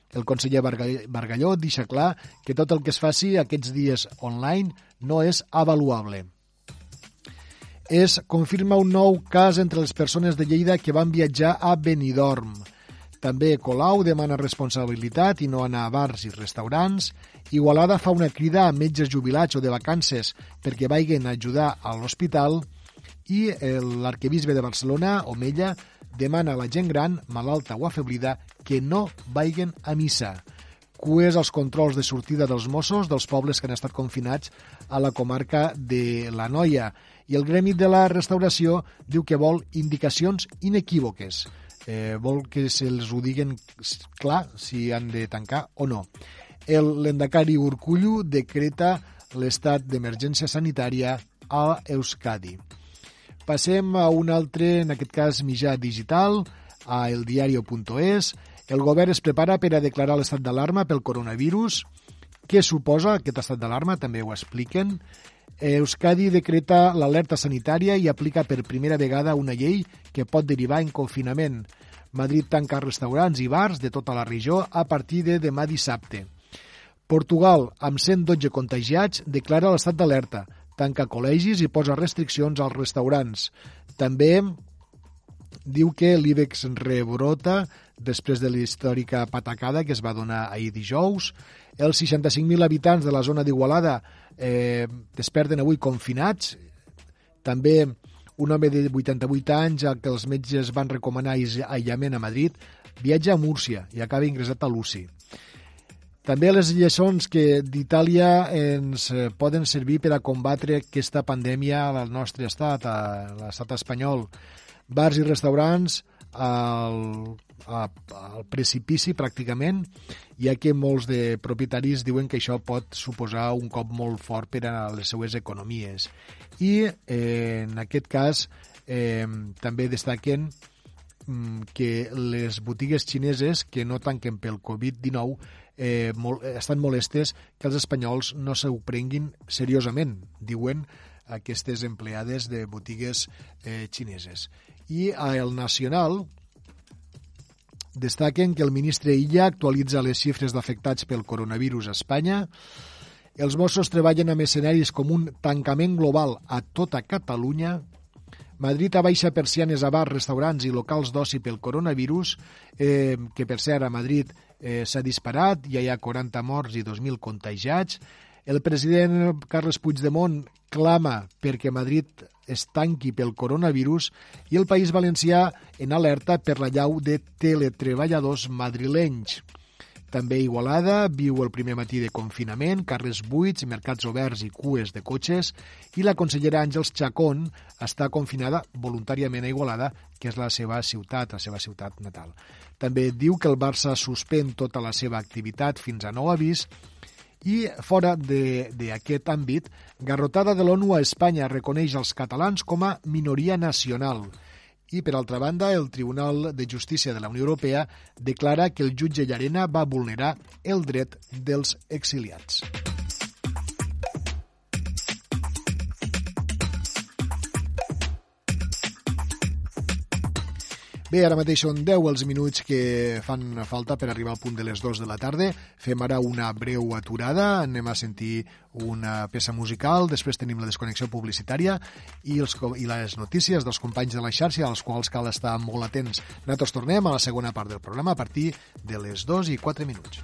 El conseller Bargalló deixa clar que tot el que es faci aquests dies online no és avaluable. Es confirma un nou cas entre les persones de Lleida que van viatjar a Benidorm. També Colau demana responsabilitat i no anar a bars i restaurants. Igualada fa una crida a metges jubilats o de vacances perquè vagin a ajudar a l'hospital. I l'arquebisbe de Barcelona, Omella, demana a la gent gran, malalta o afeblida, que no vagin a missa. Cues als controls de sortida dels Mossos dels pobles que han estat confinats a la comarca de la Noia. I el Gremi de la Restauració diu que vol indicacions inequívoques. Eh, vol que se'ls ho diguen clar si han de tancar o no. El Lendacari Urcullu decreta l'estat d'emergència sanitària a Euskadi. Passem a un altre, en aquest cas mitjà digital, a eldiario.es. El govern es prepara per a declarar l'estat d'alarma pel coronavirus. Què suposa aquest estat d'alarma? També ho expliquen. Euskadi decreta l'alerta sanitària i aplica per primera vegada una llei que pot derivar en confinament. Madrid tanca restaurants i bars de tota la regió a partir de demà dissabte. Portugal, amb 112 contagiats, declara l'estat d'alerta tanca col·legis i posa restriccions als restaurants. També diu que l'IBEX rebrota després de l'històrica patacada que es va donar ahir dijous. Els 65.000 habitants de la zona d'Igualada eh, desperten avui confinats. També un home de 88 anys al que els metges van recomanar aïllament a Madrid viatja a Múrcia i acaba ingressat a l'UCI. També les lliçons que d'Itàlia ens eh, poden servir per a combatre aquesta pandèmia al nostre estat, a l'estat espanyol. Bars i restaurants al, al precipici pràcticament, ja que molts de propietaris diuen que això pot suposar un cop molt fort per a les seues economies. I eh, en aquest cas eh, també destaquen mm, que les botigues xineses que no tanquen pel Covid-19 eh, molt, eh, estan molestes que els espanyols no s'ho prenguin seriosament, diuen aquestes empleades de botigues eh, xineses. I a El Nacional destaquen que el ministre Illa actualitza les xifres d'afectats pel coronavirus a Espanya. Els Mossos treballen amb escenaris com un tancament global a tota Catalunya. Madrid abaixa persianes a bars, restaurants i locals d'oci pel coronavirus, eh, que per cert a Madrid eh, s'ha disparat, ja hi ha 40 morts i 2.000 contagiats. El president Carles Puigdemont clama perquè Madrid es tanqui pel coronavirus i el País Valencià en alerta per la llau de teletreballadors madrilenys. També Igualada viu el primer matí de confinament, carrers buits, mercats oberts i cues de cotxes, i la consellera Àngels Chacón està confinada voluntàriament a Igualada, que és la seva ciutat, la seva ciutat natal. També diu que el Barça suspèn tota la seva activitat fins a nou avís i fora d'aquest àmbit, garrotada de l'ONU a Espanya reconeix els catalans com a minoria nacional. I, per altra banda, el Tribunal de Justícia de la Unió Europea declara que el jutge Llarena va vulnerar el dret dels exiliats. Bé, ara mateix són 10 els minuts que fan falta per arribar al punt de les 2 de la tarda. Fem ara una breu aturada, anem a sentir una peça musical, després tenim la desconnexió publicitària i, els, i les notícies dels companys de la xarxa, als quals cal estar molt atents. Nosaltres tornem a la segona part del programa a partir de les 2 i 4 minuts.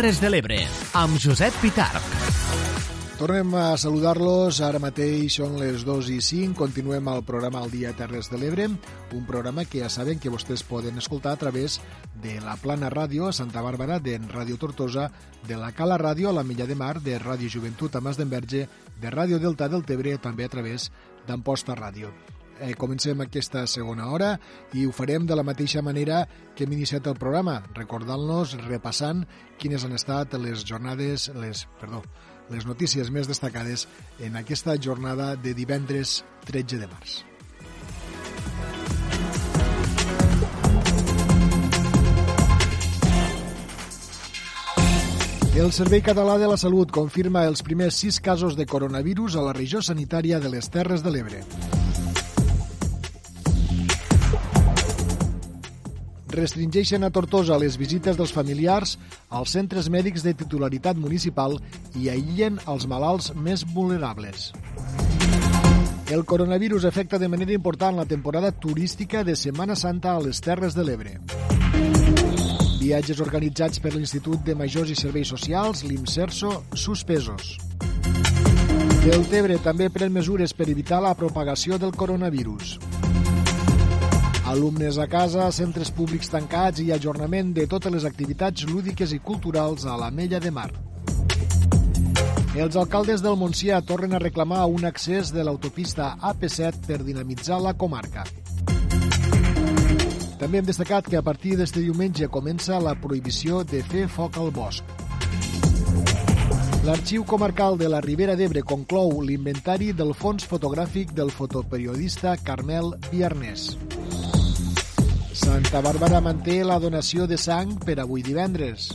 Terres de l'Ebre, amb Josep Pitarc. Tornem a saludar-los. Ara mateix són les 2 i 5. Continuem el programa El Dia Terres de l'Ebre, un programa que ja saben que vostès poden escoltar a través de la Plana Ràdio a Santa Bàrbara, de Ràdio Tortosa, de la Cala Ràdio a la Milla de Mar, de Ràdio Joventut a Mas d'Enverge, de Ràdio Delta del Tebre, també a través d'Amposta Ràdio. Eh, comencem aquesta segona hora i ho farem de la mateixa manera que hem iniciat el programa, recordant-nos, repassant quines han estat les jornades, les, perdó, les notícies més destacades en aquesta jornada de divendres 13 de març. El Servei Català de la Salut confirma els primers sis casos de coronavirus a la regió sanitària de les Terres de l'Ebre. Restringeixen a Tortosa les visites dels familiars als centres mèdics de titularitat municipal i aïllen els malalts més vulnerables. El coronavirus afecta de manera important la temporada turística de Setmana Santa a les Terres de l'Ebre. Viatges organitzats per l'Institut de Majors i Serveis Socials, l'IMSERSO, suspesos. Deltebre també pren mesures per evitar la propagació del coronavirus. Alumnes a casa, centres públics tancats i ajornament de totes les activitats lúdiques i culturals a la Mella de Mar. Els alcaldes del Montsià tornen a reclamar un accés de l'autopista AP7 per dinamitzar la comarca. També hem destacat que a partir d'este diumenge comença la prohibició de fer foc al bosc. L'Arxiu Comarcal de la Ribera d'Ebre conclou l'inventari del fons fotogràfic del fotoperiodista Carmel Viarnés. Santa Bàrbara manté la donació de sang per avui divendres.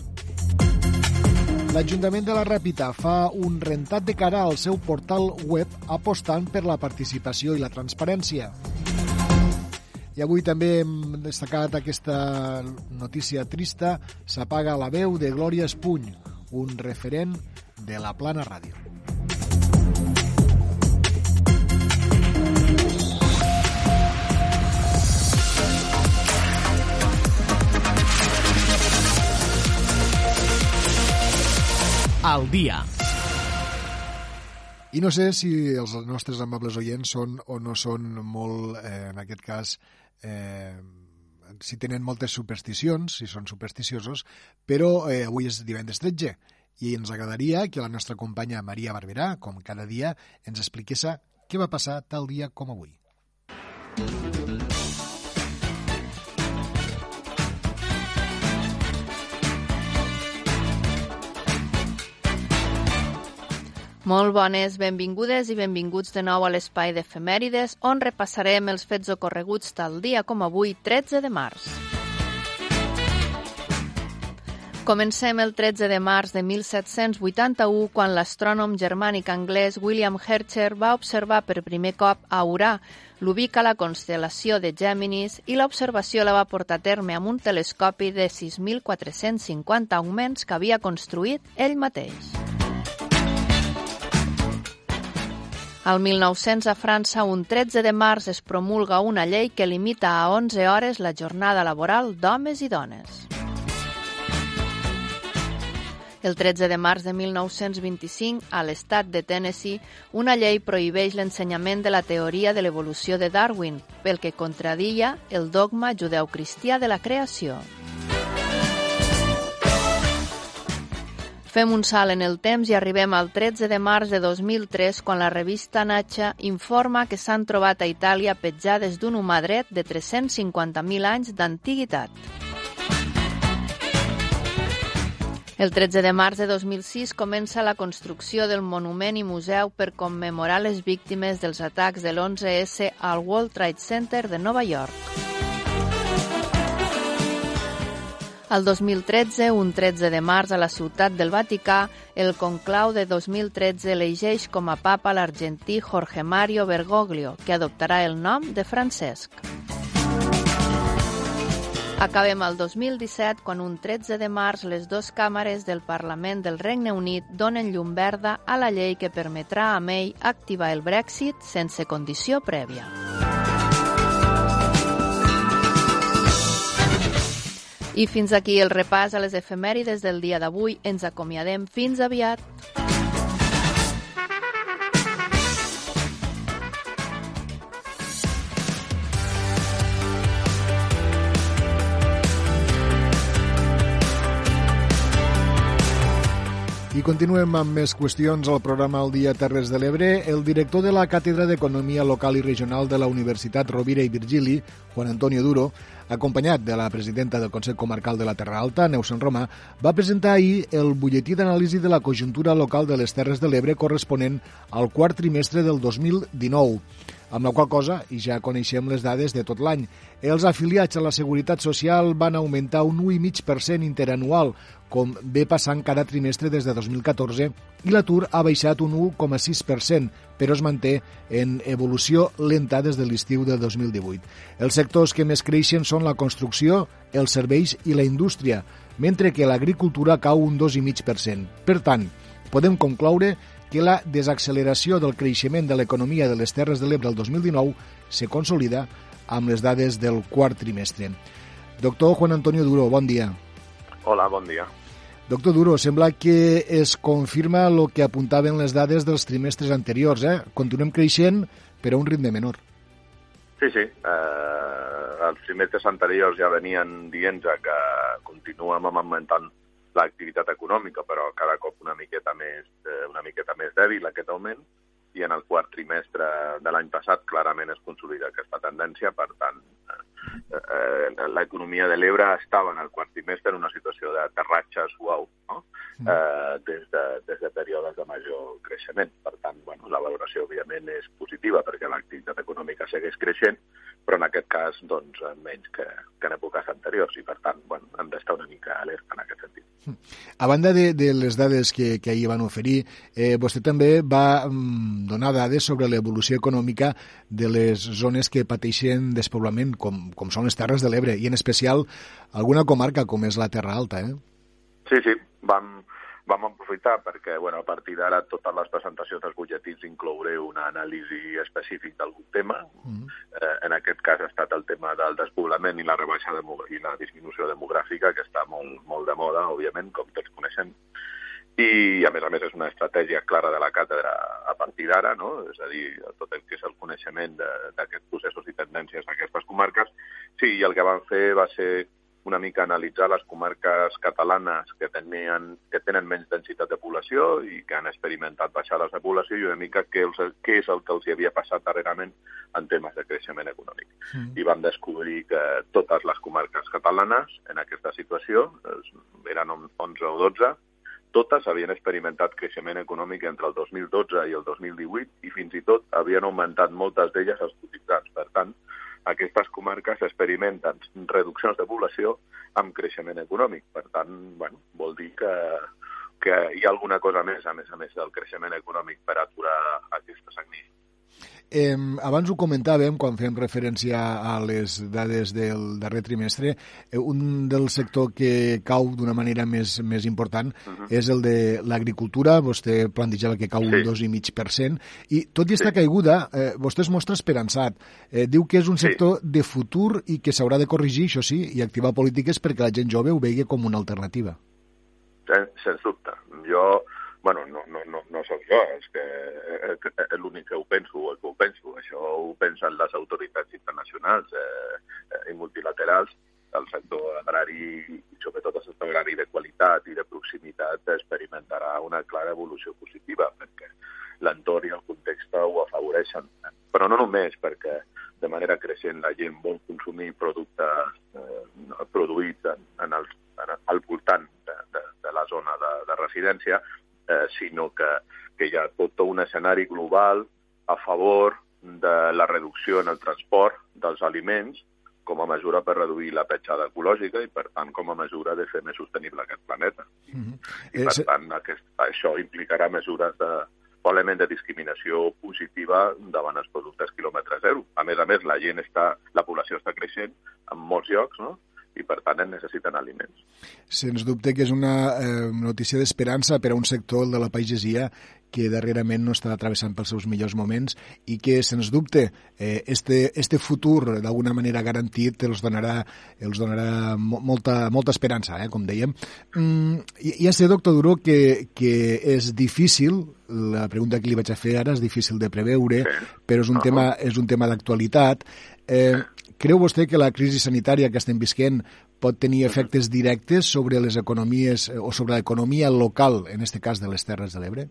L'Ajuntament de la Ràpita fa un rentat de cara al seu portal web apostant per la participació i la transparència. I avui també hem destacat aquesta notícia trista. S'apaga la veu de Glòria Espuny, un referent de la Plana Ràdio. Al dia. I no sé si els nostres amables oients són o no són molt, eh, en aquest cas, eh, si tenen moltes supersticions, si són supersticiosos, però eh, avui és divendres 13 i ens agradaria que la nostra companya Maria Barberà, com cada dia, ens expliqués què va passar tal dia com avui. Molt bones, benvingudes i benvinguts de nou a l'espai d'efemèrides, on repassarem els fets ocorreguts tal dia com avui, 13 de març. Comencem el 13 de març de 1781, quan l'astrònom germànic anglès William Herschel va observar per primer cop a Urà, l'ubica a la constel·lació de Géminis i l'observació la va portar a terme amb un telescopi de 6.450 augments que havia construït ell mateix. Al 1900 a França, un 13 de març es promulga una llei que limita a 11 hores la jornada laboral d'homes i dones. El 13 de març de 1925, a l'estat de Tennessee, una llei prohibeix l'ensenyament de la teoria de l'evolució de Darwin, pel que contradia el dogma judeocristià de la creació. Fem un salt en el temps i arribem al 13 de març de 2003 quan la revista Nature informa que s'han trobat a Itàlia petjades d'un humà dret de 350.000 anys d'antiguitat. El 13 de març de 2006 comença la construcció del monument i museu per commemorar les víctimes dels atacs de l'11S al World Trade Center de Nova York. El 2013, un 13 de març, a la ciutat del Vaticà, el conclau de 2013 elegeix com a papa l'argentí Jorge Mario Bergoglio, que adoptarà el nom de Francesc. Acabem el 2017 quan un 13 de març les dues càmeres del Parlament del Regne Unit donen llum verda a la llei que permetrà a May activar el Brexit sense condició prèvia. I fins aquí el repàs a les efemèrides del dia d'avui. Ens acomiadem. Fins aviat. I continuem amb més qüestions al programa El Dia Terres de l'Ebre. El director de la Càtedra d'Economia Local i Regional de la Universitat Rovira i Virgili, Juan Antonio Duro, acompanyat de la presidenta del Consell Comarcal de la Terra Alta, Neus Sant Roma, va presentar ahir el butlletí d'anàlisi de la conjuntura local de les Terres de l'Ebre corresponent al quart trimestre del 2019 amb la qual cosa, i ja coneixem les dades de tot l'any, els afiliats a la Seguretat Social van augmentar un 1,5% interanual, com ve passant cada trimestre des de 2014, i l'atur ha baixat un 1,6%, però es manté en evolució lenta des de l'estiu de 2018. Els sectors que més creixen són la construcció, els serveis i la indústria, mentre que l'agricultura cau un 2,5%. Per tant, podem concloure que la desacceleració del creixement de l'economia de les Terres de l'Ebre el 2019 se consolida amb les dades del quart trimestre. Doctor Juan Antonio Duro, bon dia. Hola, bon dia. Doctor Duro, sembla que es confirma el que apuntaven les dades dels trimestres anteriors. Eh? Continuem creixent, però a un ritme menor. Sí, sí. Eh, els trimestres anteriors ja venien dient que continuem augmentant l'activitat econòmica, però cada cop una miqueta més, eh, una miqueta més dèbil aquest augment, i en el quart trimestre de l'any passat clarament es consolida aquesta tendència, per tant, eh, eh, l'economia de l'Ebre estava en el quart trimestre en una situació d'aterratge suau, no? eh, des, de, des de períodes de major creixement. Per tant, bueno, la valoració, òbviament, és positiva perquè l'activitat econòmica segueix creixent, però en aquest cas, doncs, menys que, que en èpoques anteriors, i per tant, bueno, hem d'estar una mica alerta en aquest sentit. A banda de, de les dades que, que ahir van oferir, eh, vostè també va mm, donar dades sobre l'evolució econòmica de les zones que pateixen despoblament, com, com són les Terres de l'Ebre, i en especial alguna comarca com és la Terra Alta. Eh? Sí, sí, vam, vam aprofitar perquè bueno, a partir d'ara totes les presentacions dels butlletins inclouré una anàlisi específic d'algun tema. Mm -hmm. eh, en aquest cas ha estat el tema del despoblament i la rebaixa i la disminució demogràfica, que està molt, molt de moda, òbviament, com tots coneixem. I, a més a més, és una estratègia clara de la càtedra a partir d'ara, no? és a dir, tot el que és el coneixement d'aquests processos i tendències d'aquestes comarques. Sí, i el que van fer va ser una mica analitzar les comarques catalanes que, tenien, que tenen menys densitat de població i que han experimentat baixades de població i una mica què, els, què és el que els hi havia passat darrerament en temes de creixement econòmic. Mm. I vam descobrir que totes les comarques catalanes en aquesta situació, eren 11 o 12, totes havien experimentat creixement econòmic entre el 2012 i el 2018 i fins i tot havien augmentat moltes d'elles els cotitzats. Per tant, aquestes comarques experimenten reduccions de població amb creixement econòmic. Per tant, bueno, vol dir que, que hi ha alguna cosa més, a més a més del creixement econòmic, per aturar aquesta sagnia. Eh, abans ho comentàvem quan fem referència a les dades del darrer trimestre. Eh, un del sector que cau d'una manera més, més important uh -huh. és el de l'agricultura. Vostè plantejava que cau sí. un 2,5%. I tot i esta sí. caiguda, eh, vostè es mostra esperançat. Eh, diu que és un sector sí. de futur i que s'haurà de corregir, això sí, i activar polítiques perquè la gent jove ho vegi com una alternativa. Sens, sens dubte. Jo bueno, no, no, no, no sóc jo, és que és l'únic que ho penso, el que ho penso. Això ho pensen les autoritats internacionals eh, eh, i multilaterals. El sector agrari, i sobretot el sector agrari de qualitat i de proximitat, experimentarà una clara evolució positiva, perquè l'entorn i el context ho afavoreixen. Però no només perquè de manera creixent la gent vol consumir productes eh, produïts en, en el, en, al voltant de, de, de la zona de, de residència, eh, sinó que, que hi ha tot un escenari global a favor de la reducció en el transport dels aliments com a mesura per reduir la petjada ecològica i, per tant, com a mesura de fer més sostenible aquest planeta. Mm -hmm. I, per és... tant, aquest, això implicarà mesures de, probablement de discriminació positiva davant els productes quilòmetre zero. A més a més, la gent està, la població està creixent en molts llocs, no? I per tant en necessiten aliments. Sens dubte que és una eh, notícia d'esperança per a un sector, el de la pagesia, que darrerament no està travessant pels seus millors moments i que, sens dubte, eh, este, este futur d'alguna manera garantit els donarà, els donarà molta, molta esperança, eh, com dèiem. Mm, ja sé, doctor Duró, que, que és difícil, la pregunta que li vaig a fer ara és difícil de preveure, sí. però és un uh -huh. tema, és un tema d'actualitat. Eh, Creu vostè que la crisi sanitària que estem visquent pot tenir efectes directes sobre les economies o sobre l'economia local, en aquest cas de les Terres de l'Ebre?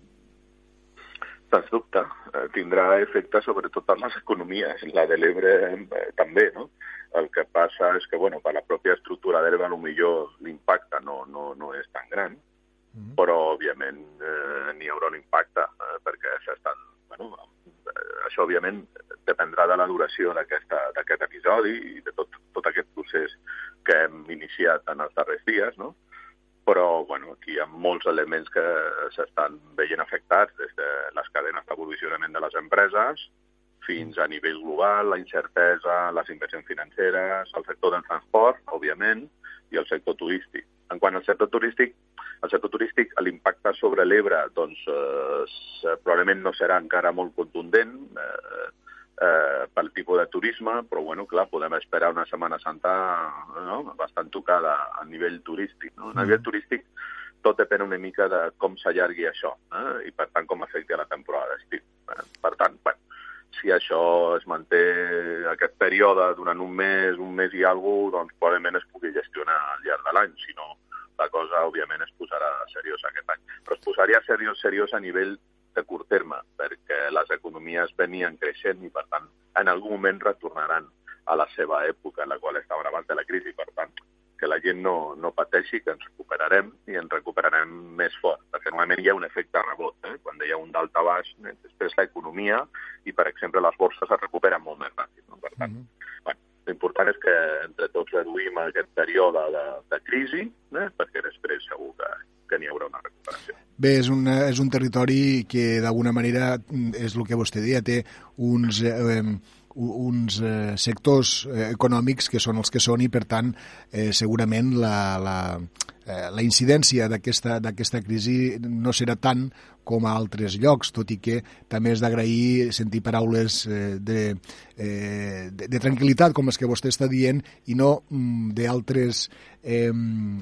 Sens dubte, eh, tindrà efecte sobre totes les economies, la de l'Ebre eh, també, no? El que passa és que, bueno, per la pròpia estructura d'Ebre, millor l'impacte no, no, no és tan gran, mm -hmm. però, òbviament, eh, n'hi haurà un impacte, eh, perquè s'estan, bueno, eh, això, òbviament, dependrà de la duració d'aquest episodi i de tot, tot aquest procés que hem iniciat en els darrers dies, no? però bueno, aquí hi ha molts elements que s'estan veient afectats, des de les cadenes d'aprovisionament de les empreses fins a nivell global, la incertesa, les inversions financeres, el sector del transport, òbviament, i el sector turístic. En quant al sector turístic, El sector turístic, l'impacte sobre l'Ebre, doncs, eh, probablement no serà encara molt contundent, eh, eh, pel tipus de turisme, però bueno, clar, podem esperar una Setmana Santa no? bastant tocada a nivell turístic. No? A nivell turístic tot depèn una mica de com s'allargui això eh? i, per tant, com afecti a la temporada d'estiu. Eh? Per tant, bueno, si això es manté aquest període durant un mes, un mes i alguna cosa, doncs probablement es pugui gestionar al llarg de l'any, si no la cosa, òbviament, es posarà seriosa aquest any. Però es posaria seriós, seriós a nivell de curt terme, perquè les economies venien creixent i, per tant, en algun moment retornaran a la seva època en la qual estaven abans de la crisi. Per tant, que la gent no, no pateixi, que ens recuperarem i ens recuperarem més fort, perquè normalment hi ha un efecte rebot, eh? quan hi ha un dalt a baix, eh? després l'economia i, per exemple, les borses es recuperen molt més ràpid. No? Per tant, mm -hmm. bueno, l'important és que entre tots reduïm aquest període de, de crisi, eh? perquè després segur que, que n'hi haurà una recuperació. Bé, és, una, és un territori que d'alguna manera és el que vostè deia, té uns eh, uns eh, sectors eh, econòmics que són els que són i, per tant, eh, segurament la, la, eh, la incidència d'aquesta crisi no serà tant com a altres llocs, tot i que també és d'agrair sentir paraules eh, de, eh, de, de tranquil·litat com les que vostè està dient i no mm, d'altres eh,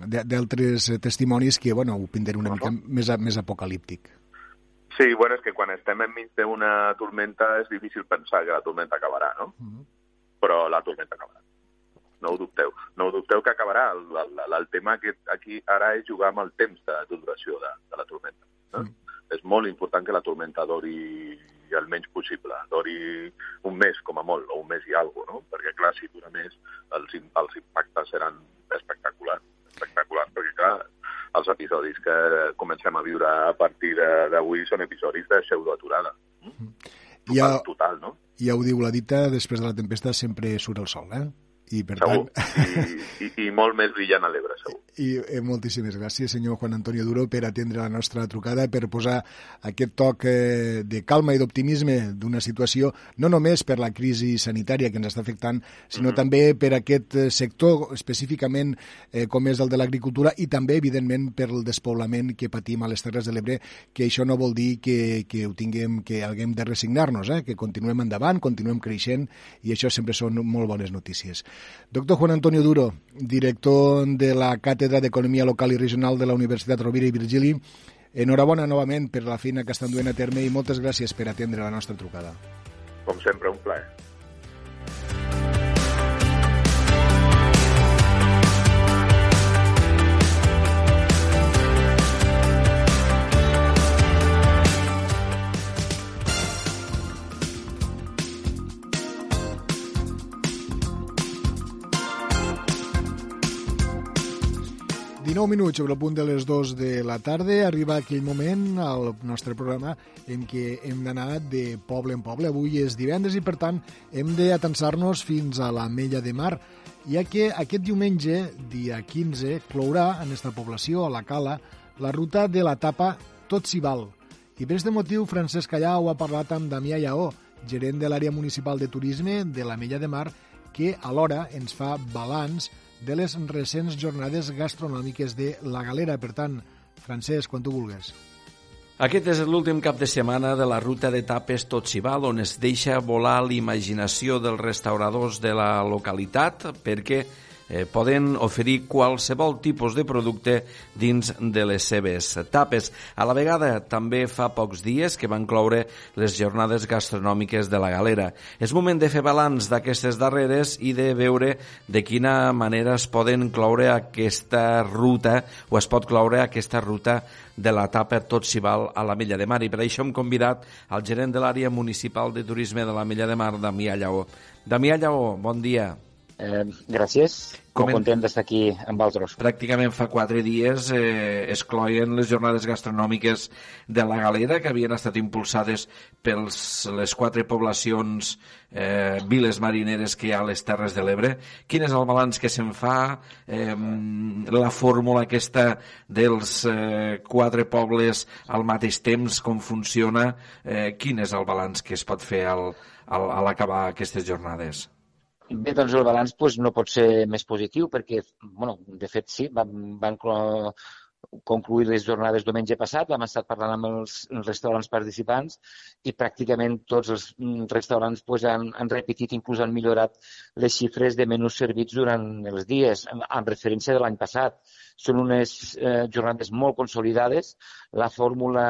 d'altres testimonis que bueno, ho pinten una mica més, més apocalíptic. Sí, bueno, és que quan estem enmig d'una tormenta és difícil pensar que la tormenta acabarà, no? Uh -huh. Però la tormenta acabarà. No ho dubteu. No ho dubteu que acabarà. El, el, el tema que aquí ara és jugar amb el temps de, de duració de, de la tormenta. No? -huh. És molt important que la tormenta dori el menys possible. Dori un mes, com a molt, o un mes i alguna cosa, no? Perquè, clar, si dura més, els, els impactes seran espectaculars. Espectaculars, perquè, clar, els episodis que comencem a viure a partir d'avui són episodis de pseudoaturada. Ja, total, no? Ja ho diu la dita, després de la tempesta sempre surt el sol, eh? I per segur. tant... I, i, I molt més brillant a l'Ebre, segur. I eh, moltíssimes gràcies, senyor Juan Antonio Duro, per atendre la nostra trucada, per posar aquest toc eh, de calma i d'optimisme d'una situació, no només per la crisi sanitària que ens està afectant, sinó mm -hmm. també per aquest eh, sector específicament eh, com és el de l'agricultura i també, evidentment, per el despoblament que patim a les Terres de l'Ebre, que això no vol dir que, que ho tinguem, que haguem de resignar-nos, eh? que continuem endavant, continuem creixent, i això sempre són molt bones notícies. Doctor Juan Antonio Duro, director de la Càtedra d'Economia Local i Regional de la Universitat Rovira i Virgili, enhorabona novament per la feina que estan duent a terme i moltes gràcies per atendre la nostra trucada. Com sempre, un plaer. 19 minuts sobre el punt de les 2 de la tarda. Arriba aquell moment al nostre programa en què hem d'anar de poble en poble. Avui és divendres i, per tant, hem d'atensar-nos fins a la Mella de Mar, ja que aquest diumenge, dia 15, clourà en esta població, a la Cala, la ruta de la tapa Tot s'hi val. I per aquest motiu, Francesc Callau ha parlat amb Damià Lleó, gerent de l'àrea municipal de turisme de la Mella de Mar, que alhora ens fa balanç de les recents jornades gastronòmiques de La Galera. Per tant, Francesc, quan tu vulgues. Aquest és l'últim cap de setmana de la ruta de tapes Totsival, on es deixa volar l'imaginació dels restauradors de la localitat perquè eh, poden oferir qualsevol tipus de producte dins de les seves tapes. A la vegada, també fa pocs dies que van cloure les jornades gastronòmiques de la galera. És moment de fer balanç d'aquestes darreres i de veure de quina manera es poden cloure aquesta ruta o es pot cloure aquesta ruta de la tapa Tot s'hi val a la Mella de Mar. I per això hem convidat al gerent de l'àrea municipal de turisme de la Mella de Mar, Damià Lleó. Damià Lleó, bon dia. Eh, gràcies. Com Molt content d'estar aquí amb vosaltres. Pràcticament fa quatre dies eh, es cloien les jornades gastronòmiques de la Galera, que havien estat impulsades per les quatre poblacions eh, viles marineres que hi ha a les Terres de l'Ebre. Quin és el balanç que se'n fa? Eh, la fórmula aquesta dels eh, quatre pobles al mateix temps, com funciona? Eh, quin és el balanç que es pot fer al, al, a l'acabar aquestes jornades? Bé, doncs el balanç pues, no pot ser més positiu perquè, bueno, de fet sí, van, van concluir les jornades diumenge passat, vam estar parlant amb els, restaurants participants i pràcticament tots els restaurants pues, han, han repetit, inclús han millorat les xifres de menús servits durant els dies, en, en referència de l'any passat. Són unes eh, jornades molt consolidades. La fórmula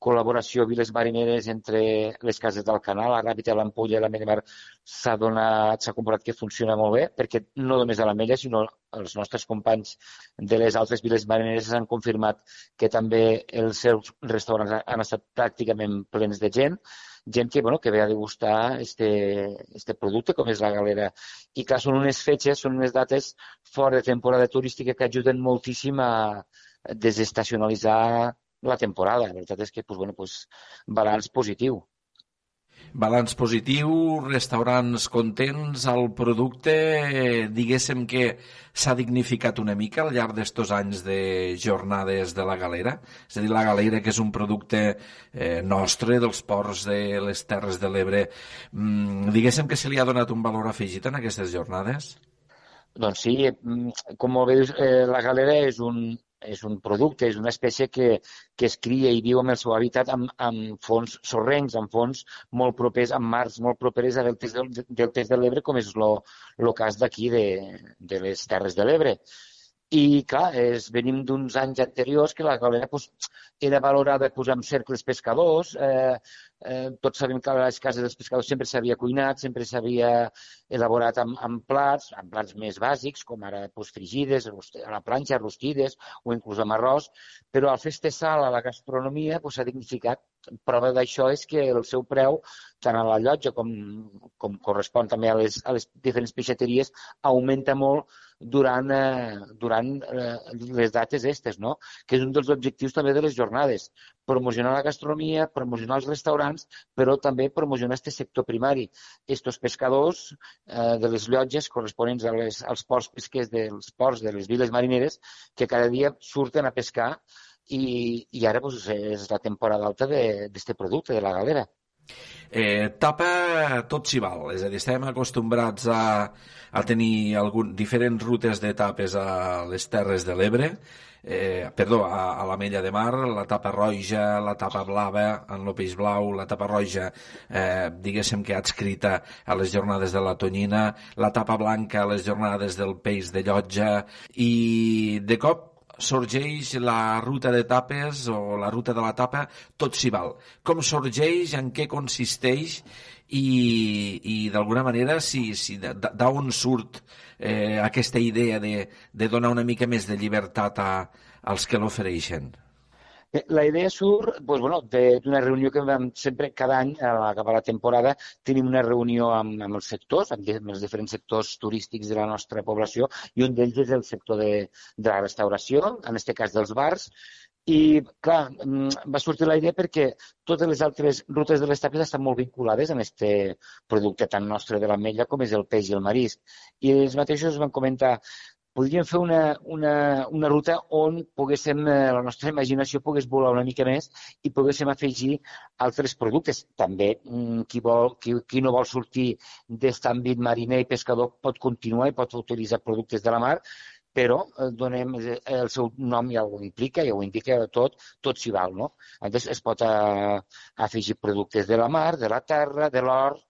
col·laboració Viles Marineres entre les cases del canal, la Ràpita, l'Ampolla la Medemar s'ha donat, s'ha comprovat que funciona molt bé, perquè no només a l'Ametlla, sinó els nostres companys de les altres viles marineres han confirmat que també els seus restaurants han estat pràcticament plens de gent gent que, bueno, que ve a degustar este, este producte, com és la galera. I clar, són unes fetges, són unes dates fora de temporada turística que ajuden moltíssim a desestacionalitzar la temporada. La veritat és que, pues, bueno, pues, balanç positiu. Balanç positiu, restaurants contents, el producte, diguéssim que s'ha dignificat una mica al llarg d'estos anys de jornades de la galera. És a dir, la galera, que és un producte eh, nostre, dels ports de les Terres de l'Ebre, mm, diguéssim que se li ha donat un valor afegit en aquestes jornades? Doncs sí, mm, com bé dius, eh, la galera és un, és un producte, és una espècie que, que es cria i viu amb el seu hàbitat amb, amb fons sorrencs, amb fons molt propers, amb mars molt properes a deltes del, deltes de l'Ebre, com és el cas d'aquí de, de les Terres de l'Ebre. I, clar, és, venim d'uns anys anteriors que la galera pues, era valorada pues, amb cercles pescadors, eh, Eh, tots sabem que a les cases dels pescadors sempre s'havia cuinat, sempre s'havia elaborat amb, amb plats, amb plats més bàsics, com ara pues, frigides, a la planxa, rostides o inclús amb arròs, però al fer este sal a la gastronomia s'ha pues, dignificat. Prova d'això és que el seu preu, tant a la llotja com, com correspon també a les, a les diferents peixateries, augmenta molt durant, eh, durant eh, les dates estes, no? que és un dels objectius també de les jornades. Promocionar la gastronomia, promocionar els restaurants, però també promocionar aquest sector primari. Estos pescadors eh, de les llotges corresponents a les, als ports pesquers dels ports de les viles marineres que cada dia surten a pescar i, i ara pues, és la temporada alta d'aquest producte, de la galera. Eh, tapa tot s'hi val, és a dir, estem acostumbrats a, a tenir algun, diferents rutes d'etapes a les Terres de l'Ebre, eh, perdó, a, a la Mella de Mar, la tapa roja, la tapa blava, en el peix blau, la tapa roja, eh, diguéssim que adscrita a les jornades de la Tonyina, la tapa blanca a les jornades del peix de llotja, i de cop sorgeix la ruta de tapes o la ruta de la tapa, tot s'hi val. Com sorgeix, en què consisteix i, i d'alguna manera si, si d'on surt eh, aquesta idea de, de donar una mica més de llibertat a, als que l'ofereixen? Eh, la idea surt doncs, bueno, d'una reunió que vam sempre, cada any, a l'acabar la temporada, tenim una reunió amb, amb els sectors, amb, amb els diferents sectors turístics de la nostra població, i un d'ells és el sector de, de la restauració, en aquest cas dels bars, i, clar, mm, va sortir la idea perquè totes les altres rutes de les tapes estan molt vinculades amb aquest producte tan nostre de l'ametlla com és el peix i el marisc. I ells mateixos van comentar podríem fer una, una, una ruta on poguéssim, eh, la nostra imaginació pogués volar una mica més i poguéssim afegir altres productes. També mm, qui, vol, qui, qui no vol sortir d'aquest àmbit mariner i pescador pot continuar i pot utilitzar productes de la mar, però eh, donem eh, el seu nom ja ho implica, ja ho indica tot, tot s'hi val, no? Llavors es pot afegir productes de la mar, de la terra, de l'or,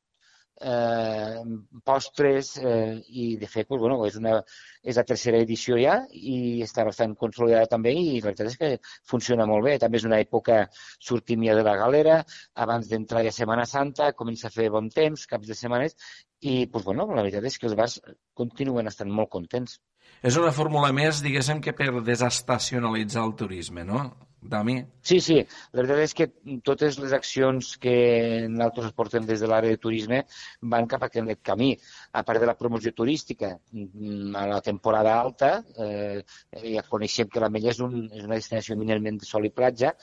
eh, postres eh, i de fet pues, bueno, és, una, és la tercera edició ja i està bastant consolidada també i la veritat és que funciona molt bé. També és una època sortimia de la galera, abans d'entrar ja Setmana Santa, comença a fer bon temps, caps de setmanes i pues, bueno, la veritat és que els bars continuen estant molt contents. És una fórmula més, diguéssim, que per desestacionalitzar el turisme, no? Dami? Sí, sí. La veritat és que totes les accions que nosaltres portem des de l'àrea de turisme van cap a aquest camí. A part de la promoció turística, mm, a la temporada alta, eh, ja coneixem que la Mella és, un, és una destinació eminentment de sol i platja,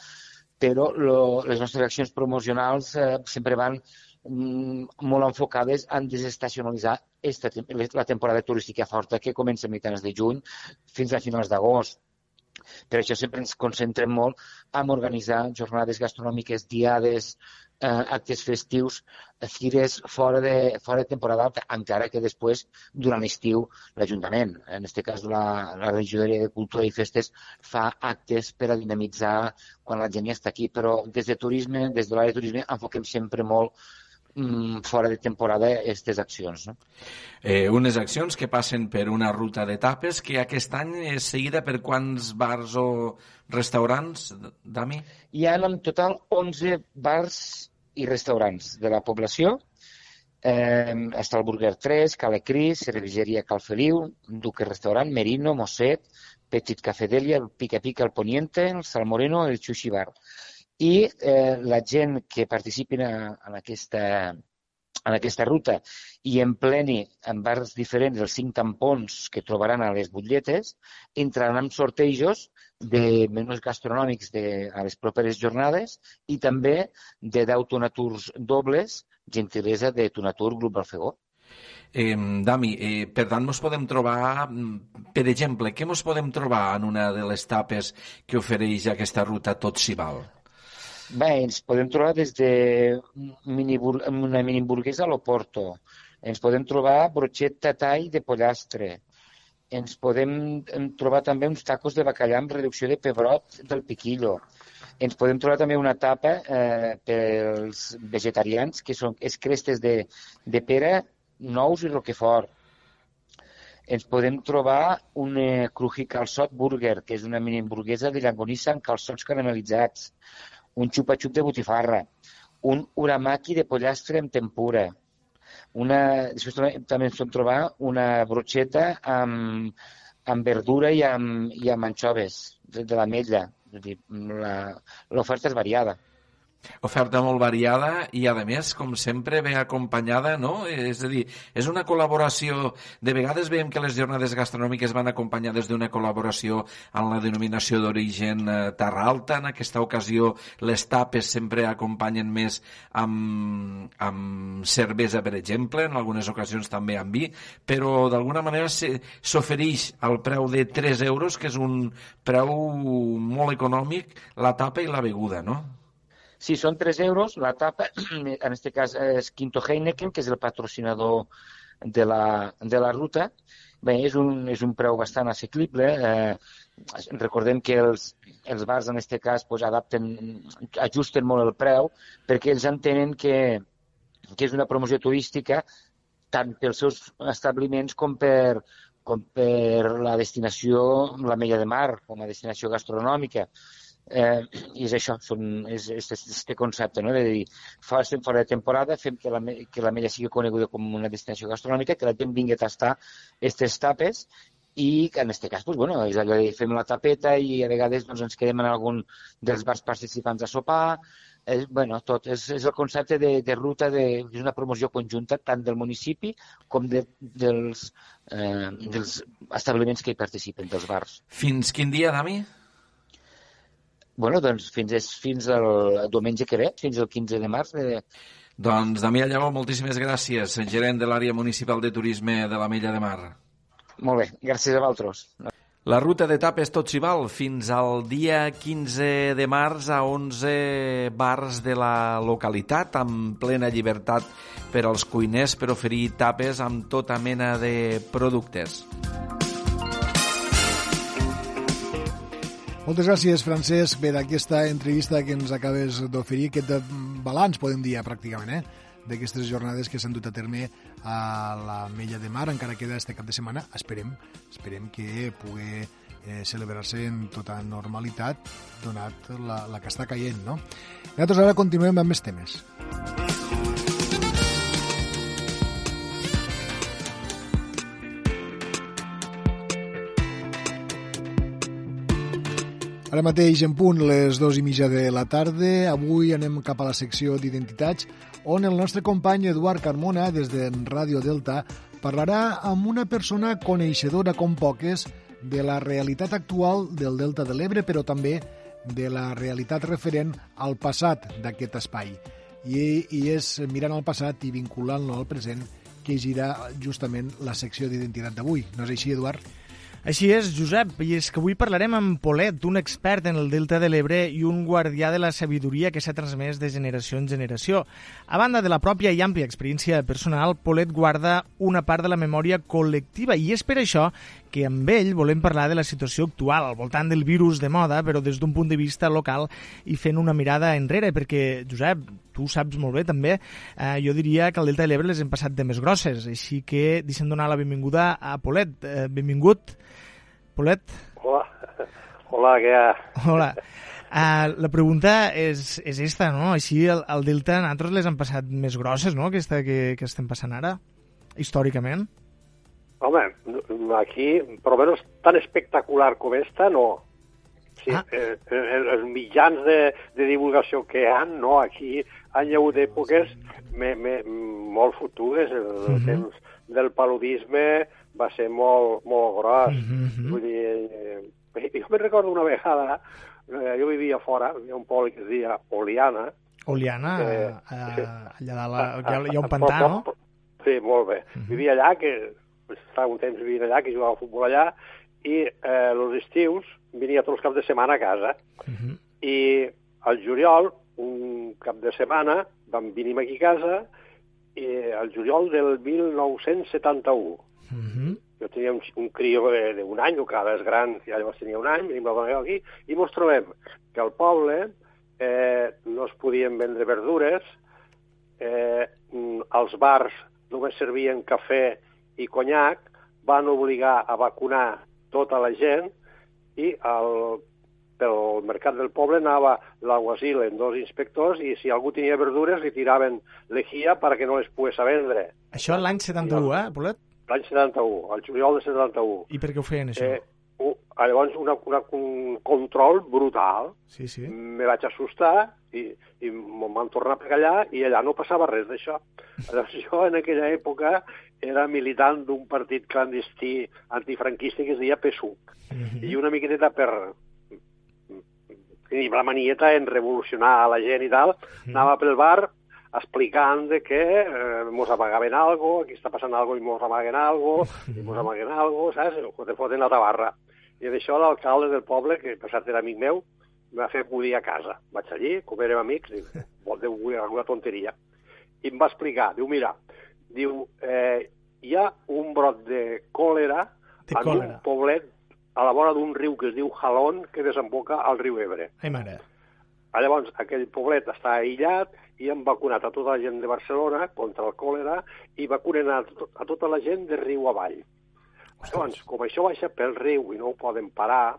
però lo, les nostres accions promocionals eh, sempre van molt enfocades en desestacionalitzar esta, la temporada turística forta que comença a mitjans de juny fins a finals d'agost. Per això sempre ens concentrem molt en organitzar jornades gastronòmiques, diades, eh, actes festius, fires fora de, fora de temporada alta, encara que després, durant l'estiu, l'Ajuntament, en aquest cas la, la regidoria de Cultura i Festes, fa actes per a dinamitzar quan la gent ja està aquí, però des de turisme, des de l'àrea de turisme, enfoquem sempre molt mm, fora de temporada aquestes accions. No? Eh, unes accions que passen per una ruta d'etapes que aquest any és seguida per quants bars o restaurants, Dami? Hi ha en total 11 bars i restaurants de la població. Eh, està el Burger 3, Calecris, Cervejeria Calfeliu, Duque Restaurant, Merino, Mosset, Petit Café Delia, el Pica Pica, el Poniente, el Salmoreno, el Xuxi Bar. I eh, la gent que participin a, en aquesta en aquesta ruta i en pleni en bars diferents dels cinc tampons que trobaran a les butlletes, entraran en sortejos de menús gastronòmics de, a les properes jornades i també de 10 tonaturs dobles, gentilesa de Tonatur Grup Alfegó. Eh, Dami, eh, per tant, ens podem trobar, mm, per exemple, què ens podem trobar en una de les tapes que ofereix aquesta ruta Tot s'hi val? Bé, ens podem trobar des de mini, una mini hamburguesa a l'Oporto, ens podem trobar brocheta tall de pollastre, ens podem trobar també uns tacos de bacallà amb reducció de pebrot del piquillo, ens podem trobar també una tapa eh, pels vegetarians, que són és crestes de, de pera, nous i roquefort. Ens podem trobar un eh, cruji calçot burger, que és una mini hamburguesa de llangonissa amb calçots caramelitzats un xupa-xup de botifarra, un uramaki de pollastre amb tempura, una, després també, ens vam trobar una brocheta amb, amb verdura i amb, i amb anxoves de, de l'ametlla. L'oferta és variada oferta molt variada i, a més, com sempre, ve acompanyada, no? És a dir, és una col·laboració... De vegades veiem que les jornades gastronòmiques van acompanyades d'una col·laboració en la denominació d'origen eh, Terra Alta. En aquesta ocasió, les tapes sempre acompanyen més amb, amb cervesa, per exemple, en algunes ocasions també amb vi, però d'alguna manera s'ofereix al preu de 3 euros, que és un preu molt econòmic, la tapa i la beguda, no? Sí, són 3 euros. La tapa, en aquest cas, és Quinto Heineken, que és el patrocinador de la, de la ruta. Bé, és un, és un preu bastant assequible. Eh, recordem que els, els bars, en aquest cas, pues, adapten, ajusten molt el preu perquè ells entenen que, que és una promoció turística tant pels seus establiments com per, com per la destinació, la Mella de Mar, com a destinació gastronòmica. Eh, I és això, són, és, és, és este concepte, no? de dir, fa, estem fora de temporada, fem que la, que la Mella sigui coneguda com una destinació gastronòmica, que la gent vingui a tastar aquestes tapes i que en aquest cas, pues, bueno, és allò de fem la tapeta i a vegades doncs, ens quedem en algun dels bars participants a sopar, és, bueno, tot, és, és el concepte de, de ruta, de, és una promoció conjunta tant del municipi com de, dels, eh, dels establiments que hi participen, dels bars. Fins quin dia, Dami? Bueno, doncs fins, fins al diumenge que ve, fins al 15 de març. De... Doncs, Damià Llavó, moltíssimes gràcies, gerent de l'àrea municipal de turisme de la Mella de Mar. Molt bé, gràcies a vosaltres. La ruta d'etapes tot s'hi val fins al dia 15 de març a 11 bars de la localitat amb plena llibertat per als cuiners per oferir tapes amb tota mena de productes. Moltes gràcies, Francesc, per aquesta entrevista que ens acabes d'oferir, aquest balanç, podem dir, pràcticament, eh? d'aquestes jornades que s'han dut a terme a la Mella de Mar, encara queda este cap de setmana, esperem, esperem que pugui eh, celebrar-se en tota normalitat, donat la, la que està caient, no? Nosaltres ara continuem amb més temes. Ara mateix en punt les dues i mitja de la tarda. Avui anem cap a la secció d'identitats on el nostre company Eduard Carmona des de Ràdio Delta parlarà amb una persona coneixedora com poques de la realitat actual del Delta de l'Ebre, però també de la realitat referent al passat d'aquest espai. I, I és mirant al passat i vinculant-lo al present que gira justament la secció d'identitat d'avui. No és així, Eduard? Així és, Josep, i és que avui parlarem amb Polet, un expert en el Delta de l'Ebre i un guardià de la sabidoria que s'ha transmès de generació en generació. A banda de la pròpia i àmplia experiència personal, Polet guarda una part de la memòria col·lectiva i és per això que amb ell volem parlar de la situació actual al voltant del virus de moda, però des d'un punt de vista local i fent una mirada enrere, perquè, Josep, tu saps molt bé també, eh, jo diria que al Delta de l'Ebre les hem passat de més grosses, així que deixem donar la benvinguda a Polet. Eh, benvingut. Polet? Hola. Hola, què hi ha? Hola. Uh, la pregunta és, és esta, no? Així, el, el Delta, nosaltres les han passat més grosses, no?, aquesta que, que estem passant ara, històricament. Home, aquí, per almenys tan espectacular com esta, no. Sí, ah. eh, eh, els mitjans de, de divulgació que hi ha, no, aquí han hi hagut èpoques me, me, molt futures, el mm -hmm. temps del paludisme, va ser molt, molt gros. Mm -hmm. Vull dir, eh, jo me'n recordo una vegada, eh, jo vivia fora, hi ha un poble que es deia Oliana. Oliana, eh, eh, sí. allà dalt, la, hi ha un pantà, no? Sí, molt bé. Mm -hmm. Vivia allà, que estava un temps vivint allà, que jugava a futbol allà, i eh, els estius venia tots els caps de setmana a casa. Mm -hmm. I al juliol, un cap de setmana, vam venir aquí a casa, i al juliol del 1971 -hmm. Jo tenia un, un crió d'un any, que ara és gran, ja llavors tenia un any, venim a aquí, i mos trobem que al poble eh, no es podien vendre verdures, eh, als bars només servien cafè i conyac, van obligar a vacunar tota la gent i el, pel mercat del poble anava l'aguasil en dos inspectors i si algú tenia verdures li tiraven lejia perquè no les pogués vendre. Això l'any 71, eh, Polet? L'any 71, al juliol de 71. I per què ho feien, això? Eh, uh, llavors, una, una, un control brutal. Sí, sí. Me vaig assustar i, i me'n van tornar a allà i allà no passava res d'això. Llavors, jo en aquella època era militant d'un partit clandestí antifranquista que es deia PSUC. Mm -hmm. I una miqueta per i la manieta en revolucionar la gent i tal, mm anava pel bar explicant de que eh, mos amagaven algo, aquí està passant algo i mos amaguen algo, i mos amaguen algo, saps? O te foten la tabarra. I d'això l'alcalde del poble, que per cert era amic meu, em va fer acudir a casa. Vaig allí, com érem amics, diu, deu dir alguna tonteria. I em va explicar, diu, mira, diu, eh, hi ha un brot de còlera de en còlera. un poblet a la vora d'un riu que es diu Jalón, que desemboca al riu Ebre. Ai, mare. Llavors, aquell poblet està aïllat, i han vacunat a tota la gent de Barcelona contra el còlera i vacunen a, a tota la gent de riu avall. Ostres. Llavors, com això baixa pel riu i no ho poden parar,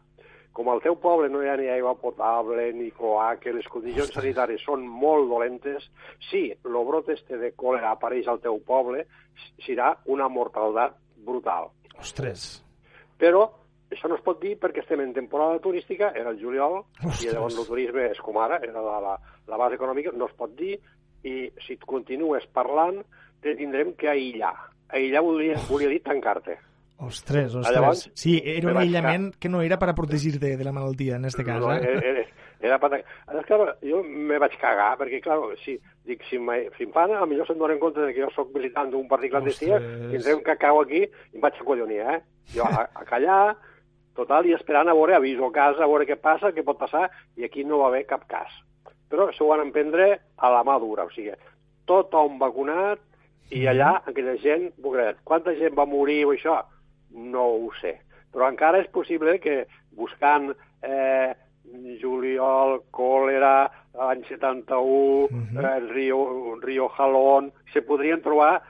com al teu poble no hi ha ni aigua potable, ni cloaca, les condicions Ostres. sanitàries són molt dolentes, si el brot este de còlera apareix al teu poble, serà una mortalitat brutal. Ostres! Però això no es pot dir perquè estem en temporada turística, era el juliol, Ostres. i llavors el turisme és com ara, era la, la, la base econòmica, no es pot dir, i si et continues parlant, te tindrem que aïllar. Aïllar volia, volia dir tancar-te. Ostres, ostres. Llavors, sí, era un aïllament que no era per a protegir-te de la malaltia, en este cas. No, eh? era, era per... Llavors, clar, jo me vaig cagar, perquè, clar, si, dic, si, si em fan, a millor se'n donen compte de que jo sóc militant d'un partit clandestí, tindrem que cau aquí i em vaig acollonir, eh? Jo a, a callar, total, i esperant a veure, aviso a casa, a veure què passa, què pot passar, i aquí no va haver cap cas. Però això ho van emprendre a la mà dura, o sigui, tothom vacunat, i allà aquella gent, pobret, quanta gent va morir o això? No ho sé. Però encara és possible que buscant eh, juliol, còlera, l'any 71, uh -huh. eh, Rio, Rio Jalón, se podrien trobar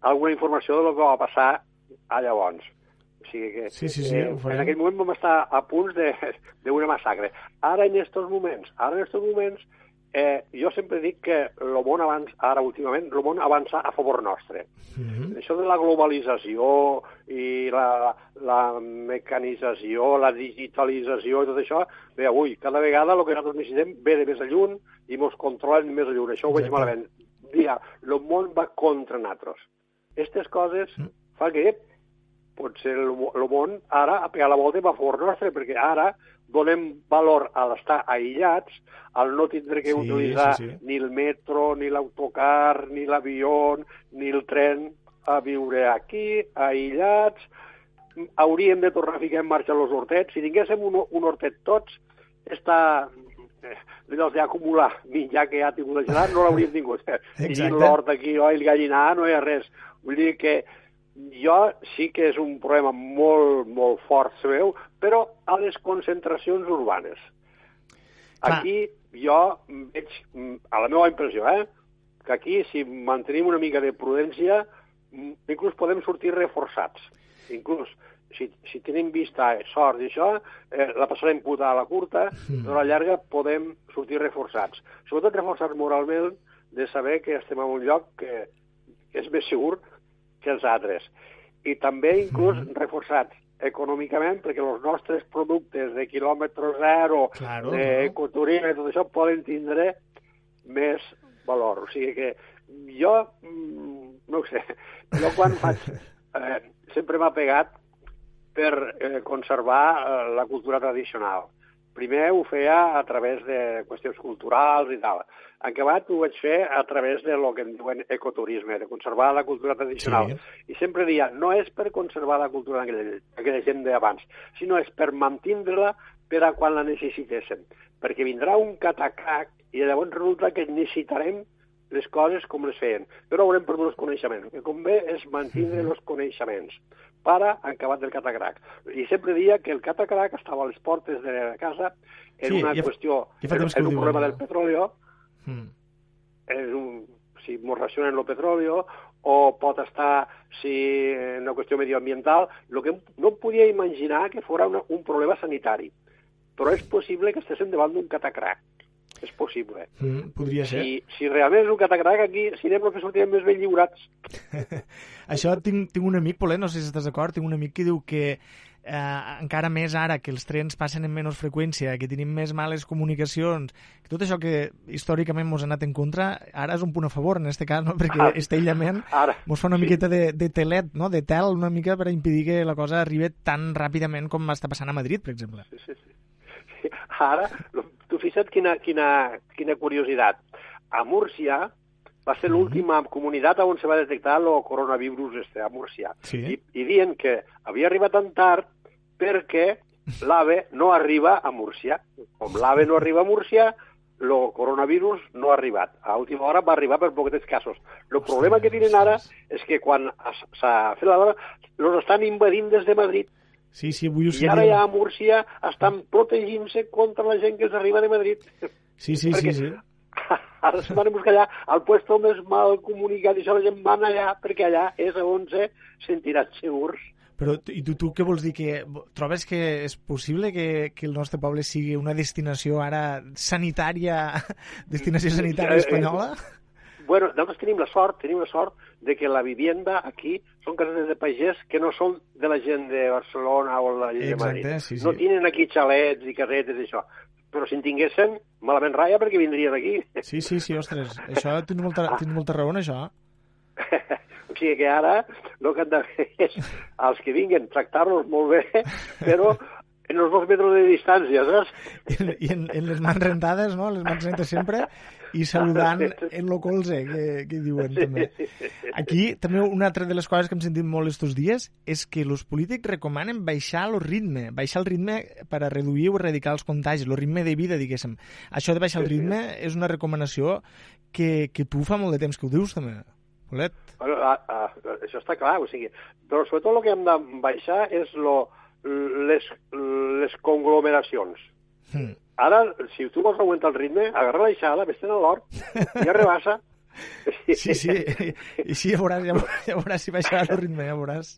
alguna informació de lo que va passar a llavors. Sigui que sí, sí, sí, eh, en aquell moment vam estar a punts d'una massacre. Ara, en aquests moments, ara en aquests moments, eh, jo sempre dic que el món avança, ara últimament, el món avança a favor nostre. Mm -hmm. Això de la globalització i la, la mecanització, la digitalització i tot això, bé, avui, cada vegada el que nosaltres necessitem ve de més a lluny i ens controlen més a lluny. Això ho veig malament. Dia, el món va contra nosaltres. Aquestes coses mm. fa que potser el, el món ara ha pegat la volta i va a favor nostre, perquè ara donem valor a l'estar aïllats, al no tindre que sí, utilitzar sí, sí. ni el metro, ni l'autocar, ni l'avió, ni el tren, a viure aquí, aïllats, hauríem de tornar a ficar en marxa els hortets. Si tinguéssim un, un hortet tots, està eh, els d'acumular menjar que ja ha tingut la gelat, no l'hauríem tingut. Tinguin l'hort aquí, o el gallinar, no hi ha res. Vull dir que jo sí que és un problema molt, molt fort, sabeu, però a les concentracions urbanes. Aquí jo veig, a la meva impressió, eh, que aquí, si mantenim una mica de prudència, inclús podem sortir reforçats. Inclús, si, si tenim vista, eh, sort i això, eh, la passarem puta a la curta, mm. però a la llarga podem sortir reforçats. Sobretot reforçats moralment de saber que estem en un lloc que és més segur que els altres. I també inclús mm. reforçats econòmicament, perquè els nostres productes de quilòmetre zero, Claro, d'ecoturisme, tot això, poden tindre més valor. O sigui que jo, mm, no sé, jo quan faig... Eh, sempre m'ha pegat per eh, conservar eh, la cultura tradicional. Primer ho feia a través de qüestions culturals i tal. En acabat ho vaig fer a través de lo que en diuen ecoturisme, de conservar la cultura tradicional. Sí. I sempre dia, no és per conservar la cultura d'aquella d'aquella gent d'abans, sinó és per mantindre-la per a quan la necessitéssim. Perquè vindrà un catacac i llavors resulta que necessitarem les coses com les feien, però haurem perdut els coneixements. El que convé és mantindre els coneixements para acabat del catacrac. I sempre dia que el catacrac estava a les portes de casa en Sí, una ja qüestió, ja en, en un problema del petróleo, Mm. és un, si mos racionen el petróleo, o pot estar si en una qüestió medioambiental, lo que no podia imaginar que fora una, un problema sanitari. Però és possible que estéssim davant d'un catacrac. És possible. Mm, podria ser. Si, si realment és un catacrac, aquí serem els que sortirem més ben lliurats. Això tinc, tinc un amic, Polet, no sé si estàs d'acord, tinc un amic que diu que eh, encara més ara que els trens passen amb menys freqüència, que tenim més males comunicacions, que tot això que històricament mos ha anat en contra, ara és un punt a favor en aquest cas, no? perquè Ara- este aïllament ara, mos fa una sí. miqueta de, de telet, no? de tel, una mica per impedir que la cosa arribi tan ràpidament com està passant a Madrid, per exemple. Sí, sí, sí. Ara, tu fixa't quina, quina, quina curiositat. A Múrcia va ser l'última comunitat on se va detectar el coronavirus este, a Múrcia. Sí. I, I dient que havia arribat tan tard perquè l'AVE no arriba a Múrcia. Com l'AVE no arriba a Múrcia, el coronavirus no ha arribat. A última hora va arribar per poquets casos. El problema que tenen ara és que quan s'ha fet la dona, els estan invadint des de Madrid. Sí, sí, avui ho I ara ja a Múrcia estan protegint-se contra la gent que els arriba de Madrid. Sí, sí, sí, Perquè sí. Ara se'n van a buscar allà al puesto més mal comunicat i això la gent van allà perquè allà és on se sentiran segurs. Però i tu, tu què vols dir? Que trobes que és possible que, que el nostre poble sigui una destinació ara sanitària, destinació sanitària Eh, eh, espanyola? Bueno, nosaltres tenim la sort, tenim la sort de que la vivienda aquí són cases de pagès que no són de la gent de Barcelona o la gent Exacte, de Madrid. sí, sí. No tenen aquí xalets i casetes i això. Però si en tinguessin, malament ratlla perquè vindrien aquí. Sí, sí, sí, ostres, això tens molta, tens molta raó en això. O sigui que ara el que han de fer és els que vinguen tractar-los molt bé, però en els dos metres de distància, saps? I, i en, en les mans rentades, no? Les mans rentes sempre, i saludant en lo colze, que, que diuen també. Aquí, també una altra de les coses que hem sentit molt estos dies és que els polítics recomanen baixar el ritme, baixar el ritme per a reduir o erradicar els contagis, el ritme de vida, diguéssim. Això de baixar el ritme és una recomanació que, que tu fa molt de temps que ho dius, també. Polet. Bueno, a, a, això està clar, o sigui, però sobretot el que hem de baixar és lo, les, les conglomeracions. Hmm. Ara, si tu vols augmentar el ritme, agarra l'aixada, vés-te'n a l'hort, i ja rebassa. Sí, sí, i sí, ja veuràs, ja veuràs, ja veuràs si baixarà el ritme, ja veuràs.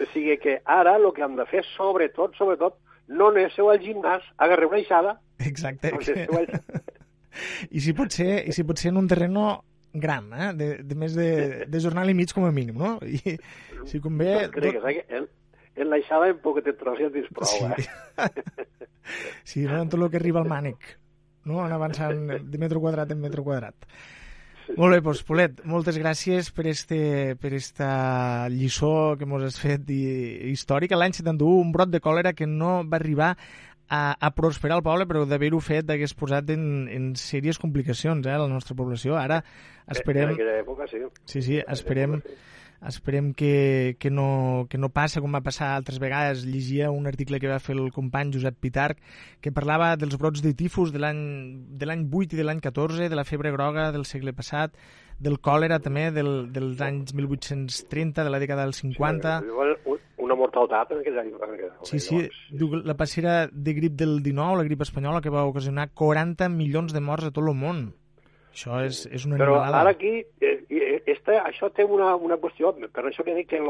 O sigui que ara el que hem de fer, sobretot, sobretot, no aneu al gimnàs, agarreu l'aixada. Exacte. No aneu al... I si pot ser, i si pot ser en un terreno gran, eh? de, de més de, de jornal i mig com a mínim, no? I si convé... Et cregues, eh? que En, en l'aixada en poc et trossi et prou, Sí. eh? Sí, no? En tot el que arriba al mànec, no? Anar avançant de metro quadrat en metro quadrat. Molt bé, doncs, Polet, moltes gràcies per, este, per esta lliçó que mos has fet i, històrica. L'any 71, un brot de còlera que no va arribar a, a prosperar al poble, però d'haver-ho fet hagués posat en, en sèries complicacions eh, a la nostra població. Ara esperem... En aquella època, sí. Sí, sí, esperem, Esperem que, que, no, que no passa com va passar altres vegades. Llegia un article que va fer el company Josep Pitarc que parlava dels brots de tifus de l'any 8 i de l'any 14, de la febre groga del segle passat, del còlera també del, dels anys 1830, de la dècada dels 50... Sí, una mortalitat en aquell any. Sí, sí, diu la passera de grip del 19, la grip espanyola, que va ocasionar 40 milions de morts a tot el món. Això és, és una Però animalada. ara aquí, eh, eh, esta, això té una, una qüestió, per això que dic que el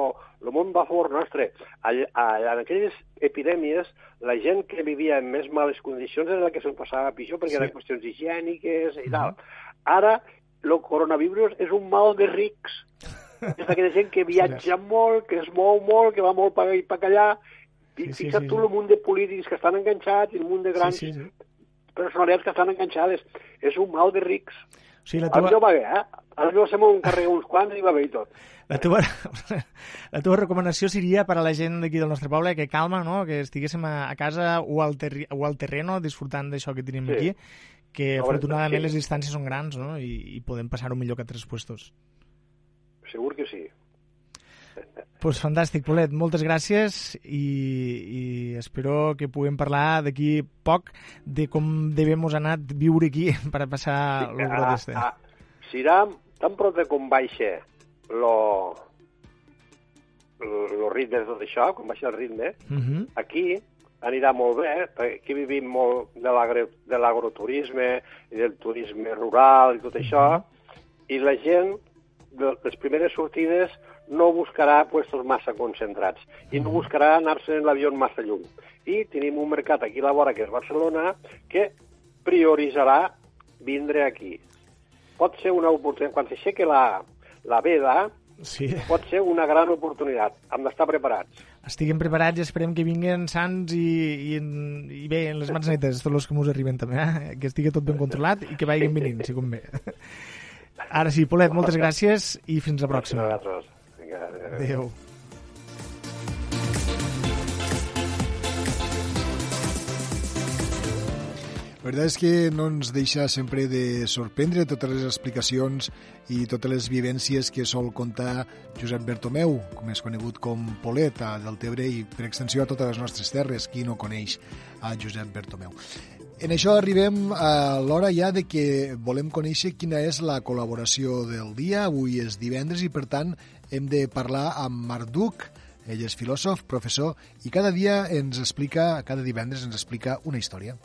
món va a favor nostre. All, a, en aquelles epidèmies, la gent que vivia en més males condicions era la que se'n passava pitjor, perquè Sí. eren qüestions higièniques i tal. Ara, el coronavirus és un mal de rics. és aquella gent que viatja molt, que es mou molt, que va molt per allà i per allà, i Sí, sí, fixa't sí, tu sí. el munt de polítics que estan enganxats i el munt de grans Sí, sí, sí. Personalitats que estan enganxades. És un mal de rics. O sigui, la teva, no va bé, eh? Ara no se me'n carrega uns quants i va bé i tot. la, teva, la teva recomanació seria per a la gent d'aquí del nostre poble que calma, no? que estiguéssim a, a casa o al, terri, o al terreno disfrutant d'això que tenim Sí. aquí, que No, afortunadament sí. les distàncies són grans no? I, i podem passar-ho millor que a tres puestos. Segur que sí. Pues fantàstic, Polet, moltes gràcies i, i espero que puguem parlar d'aquí poc de com devem anat viure aquí per a passar el brot este. a, serà tan prop com baixa lo, lo, lo ritme de tot això, com baixa el ritme, Mhm. aquí anirà molt bé, perquè aquí vivim molt de l'agro- de l'agroturisme i del turisme rural i tot això, i la gent, de les primeres sortides, no buscarà puestos massa concentrats i no buscarà anar-se en l'avió massa lluny. I tenim un mercat aquí a la vora, que és Barcelona, que prioritzarà vindre aquí. Pot ser una oportunitat. Quan s'aixequi la, la veda, Sí. pot ser una gran oportunitat. Hem d'estar preparats. Estiguem preparats i esperem que vinguin sants i, i, i bé, en les mans netes, tots els que mos arriben també, eh? que estigui tot ben controlat i que vagin venint, si convé. Ara sí, Polet, moltes gràcies i fins la pròxima. Nosaltres. Vinga, Adéu. La veritat és que no ens deixa sempre de sorprendre totes les explicacions i totes les vivències que sol contar Josep Bertomeu, com és conegut com Polet a Deltebre i per extensió a totes les nostres terres, qui no coneix a Josep Bertomeu. En això arribem a l'hora ja de que volem conèixer quina és la col·laboració del dia. Avui és divendres i, per tant, hem de parlar amb Marc Duc. Ell és filòsof, professor, i cada dia ens explica, cada divendres ens explica una història.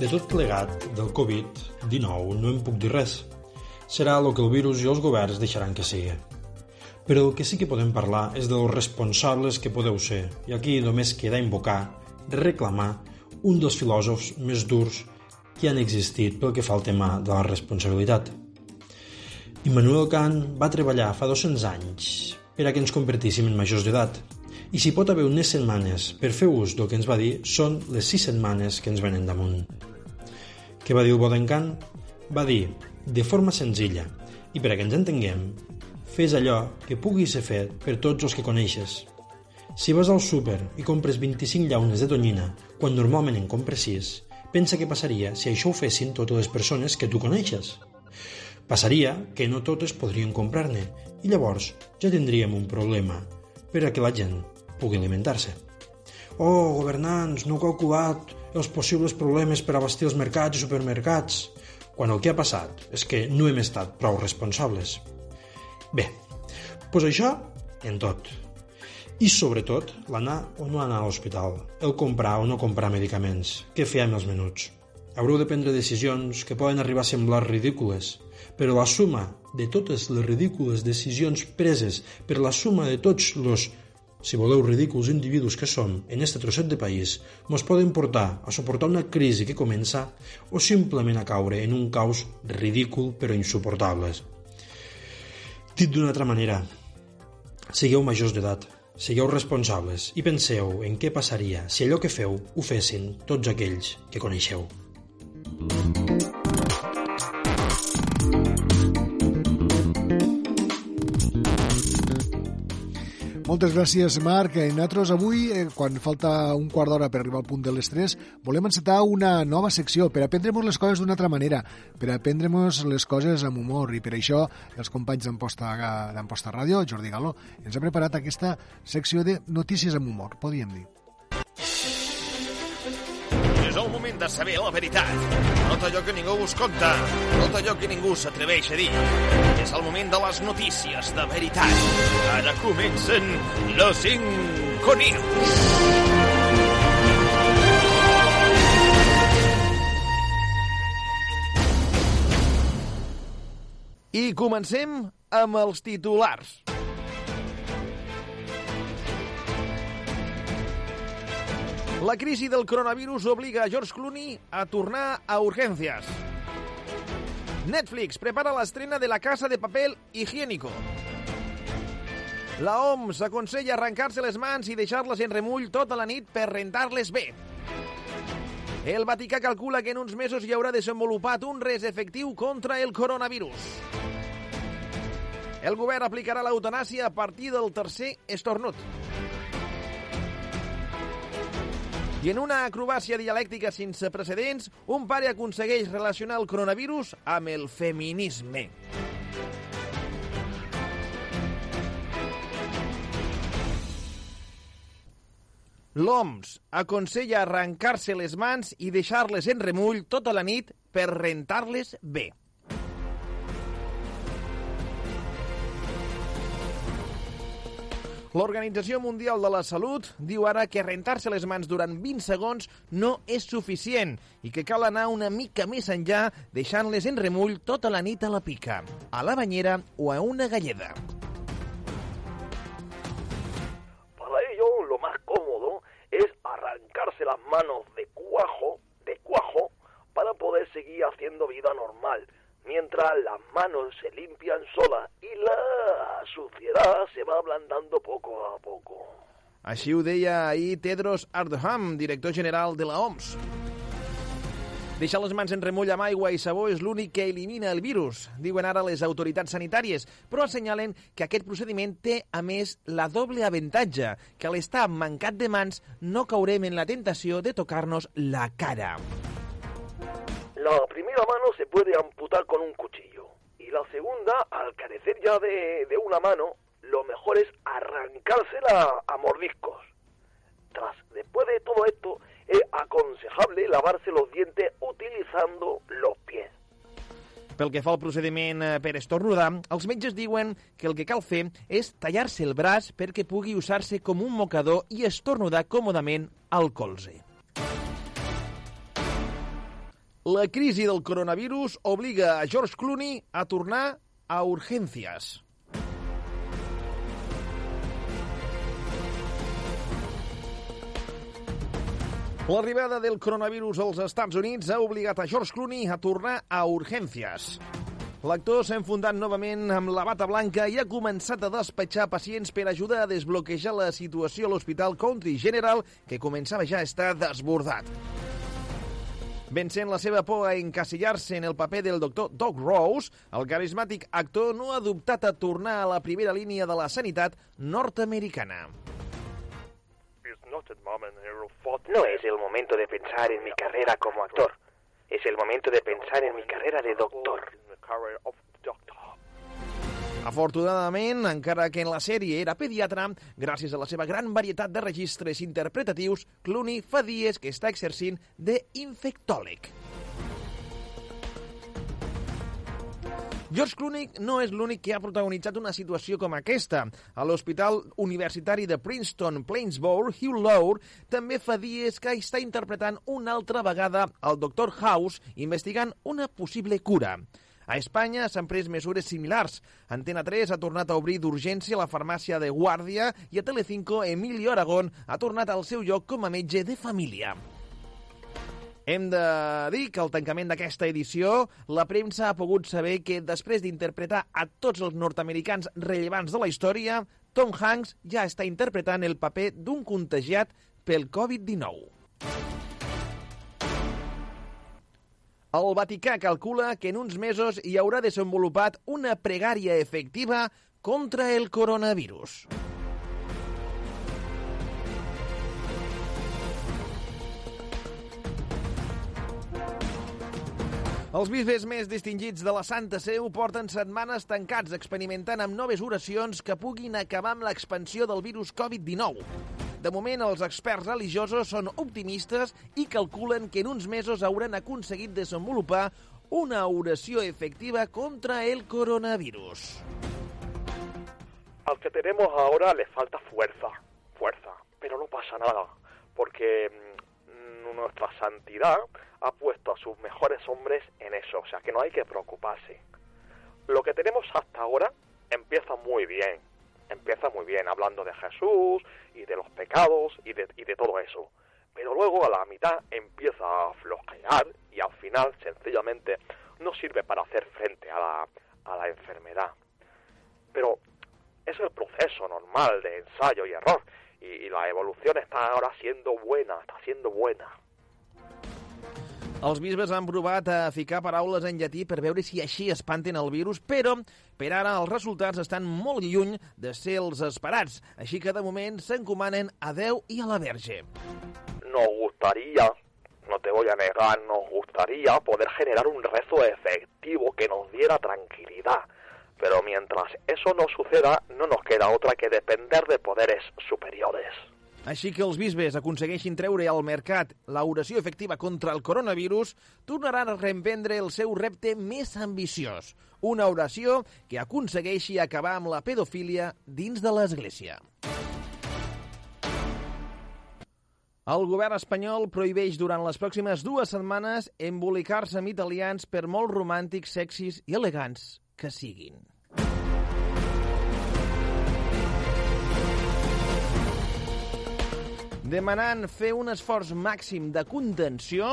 De tot plegat del Covid-19 no em puc dir res. Serà el que el virus i els governs deixaran que sigui. Però el que sí que podem parlar és dels responsables que podeu ser, i aquí només queda invocar, reclamar, un dels filòsofs més durs que han existit pel que fa al tema de la responsabilitat. Immanuel Kant va treballar fa 200 anys per a que ens convertíssim en majors d'edat, i si pot haver unes setmanes per fer ús del que ens va dir, són les sis setmanes que ens venen damunt. Què va dir el Bodencant? Va dir, de forma senzilla, i per a que ens entenguem, fes allò que pugui ser fet per tots els que coneixes. Si vas al súper i compres 25 llaunes de tonyina, quan normalment en compres 6, pensa què passaria si això ho fessin totes les persones que tu coneixes. Passaria que no totes podrien comprar-ne, i llavors ja tindríem un problema per a que la gent pugui alimentar-se. Oh, governants, no heu calculat els possibles problemes per abastir els mercats i supermercats, quan el que ha passat és que no hem estat prou responsables. Bé, doncs això en tot. I sobretot l'anar o no anar a l'hospital, el comprar o no comprar medicaments, què fer amb els menuts. Haureu de prendre decisions que poden arribar a semblar ridícules, però la suma de totes les ridícules decisions preses per la suma de tots els si voleu ridículs individus que som en este trosset de país, mos poden portar a suportar una crisi que comença o simplement a caure en un caos ridícul però insuportables. Dit d'una altra manera, sigueu majors d'edat, sigueu responsables i penseu en què passaria si allò que feu ho fessin tots aquells que coneixeu. Moltes gràcies, Marc. I nosaltres avui, eh, quan falta un quart d'hora per arribar al punt de les 3, volem encetar una nova secció per aprendre-nos les coses d'una altra manera, per aprendre-nos les coses amb humor. I per això els companys d'Amposta Ràdio, Jordi Galó, ens ha preparat aquesta secció de notícies amb humor, podríem dir. El moment de saber la veritat. Tot allò que ningú us conta. Tot allò que ningú s'atreveix a dir. És el moment de les notícies de veritat. Ara comencen los cinco niños. I comencem amb els titulars. La crisi del coronavirus obliga a George Clooney a tornar a urgències. Netflix prepara l'estrena de La Casa de Papel Higiénico. La OMS aconsella arrencar-se les mans i deixar-les en remull tota la nit per rentar-les bé. El Vaticà calcula que en uns mesos hi haurà desenvolupat un res efectiu contra el coronavirus. El govern aplicarà l'eutanàsia a partir del tercer estornut. I en una acrobàcia dialèctica sense precedents, un pare aconsegueix relacionar el coronavirus amb el feminisme. L'OMS aconsella arrencar-se les mans i deixar-les en remull tota la nit per rentar-les bé. L'Organització Mundial de la Salut diu ara que rentar-se les mans durant 20 segons no és suficient i que cal anar una mica més enllà deixant-les en remull tota la nit a la pica, a la banyera o a una galleda. Para ello, lo más cómodo es arrancarse las manos de cuajo, de cuajo, para poder seguir haciendo vida normal, mientras las manos se limpian solas y la suciedad se va ablandando poco a poco. Així ho deia ahir Tedros Adhanom, director general de la OMS. Deixar les mans en remull amb aigua i sabó és l'únic que elimina el virus, diuen ara les autoritats sanitàries, però assenyalen que aquest procediment té, a més, la doble avantatge, que a l'estar mancat de mans no caurem en la tentació de tocar-nos la cara. La primera mano se puede amputar con un cuchillo y la segunda, al carecer ya de, una mano, lo mejor es arrancársela a mordiscos. Tras, después de todo esto, es aconsejable lavarse los dientes utilizando los pies. Pel que fa al procediment eh, per estornudar, els metges diuen que el que cal fer és tallar-se el braç perquè pugui usar-se com un mocador i estornudar còmodament al colze. La crisi del coronavirus obliga a George Clooney a tornar a urgències. L'arribada del coronavirus als Estats Units ha obligat a George Clooney a tornar a urgències. L'actor s'ha enfundat novament amb la bata blanca i ha començat a despatxar pacients per ajudar a desbloquejar la situació a l'Hospital Country General, que començava ja a estar desbordat. Vencent la seva por a encasillar-se en el paper del doctor Doc Rose, el carismàtic actor no ha dubtat a tornar a la primera línia de la sanitat nord-americana. No es el momento de pensar en mi carrera como actor. Es el momento de pensar en mi carrera de doctor. Afortunadament, encara que en la sèrie era pediatre, gràcies a la seva gran varietat de registres interpretatius, Clooney fa dies que està exercint d'infectòleg. George Clooney no és l'únic que ha protagonitzat una situació com aquesta. A l'Hospital Universitari de Princeton Plainsboro, Hugh Lauer també fa dies que està interpretant una altra vegada el Dr. House investigant una possible cura. A Espanya s'han pres mesures similars. Antena 3 ha tornat a obrir d'urgència la farmàcia de Guàrdia i a Telecinco Emilio Aragón ha tornat al seu lloc com a metge de família. Hem de dir que al tancament d'aquesta edició la premsa ha pogut saber que després d'interpretar a tots els nord-americans rellevants de la història, Tom Hanks ja està interpretant el paper d'un contagiat pel Covid-19. El Vaticà calcula que en uns mesos hi haurà desenvolupat una pregària efectiva contra el coronavirus. Els bisbes més distingits de la Santa Seu porten setmanes tancats experimentant amb noves oracions que puguin acabar amb l'expansió del virus Covid-19. De moment, els experts religiosos són optimistes i calculen que en uns mesos hauran aconseguit desenvolupar una oració efectiva contra el coronavirus. Al que tenemos ahora le falta fuerza, fuerza, pero no pasa nada, porque mm, nuestra santidad ha puesto a sus mejores hombres en eso, o sea que no hay que preocuparse. Lo que tenemos hasta ahora empieza muy bien, empieza muy bien hablando de Jesús y de los pecados y de, y de todo eso. Pero luego a la mitad empieza a flojear y al final sencillamente no sirve para hacer frente a la, a la enfermedad. Pero es el proceso normal de ensayo y error y, y la evolución está ahora siendo buena, está siendo buena. Els bisbes han provat a ficar paraules en llatí per veure si així espanten el virus, però per ara els resultats estan molt lluny de ser els esperats, així que de moment s'encomanen a Déu i a la Verge. Nos gustaría, no te voy a negar, nos gustaría poder generar un rezo efectivo que nos diera tranquilidad. Pero mientras eso no suceda, no nos queda otra que depender de poderes superiores. Així que els bisbes aconsegueixin treure al mercat l'oració efectiva contra el coronavirus, tornaran a reemprendre el seu repte més ambiciós, una oració que aconsegueixi acabar amb la pedofília dins de l'Església. El govern espanyol prohibeix durant les pròximes dues setmanes embolicar-se amb italians per molt romàntics, sexis i elegants que siguin. Demanant fer un esforç màxim de contenció,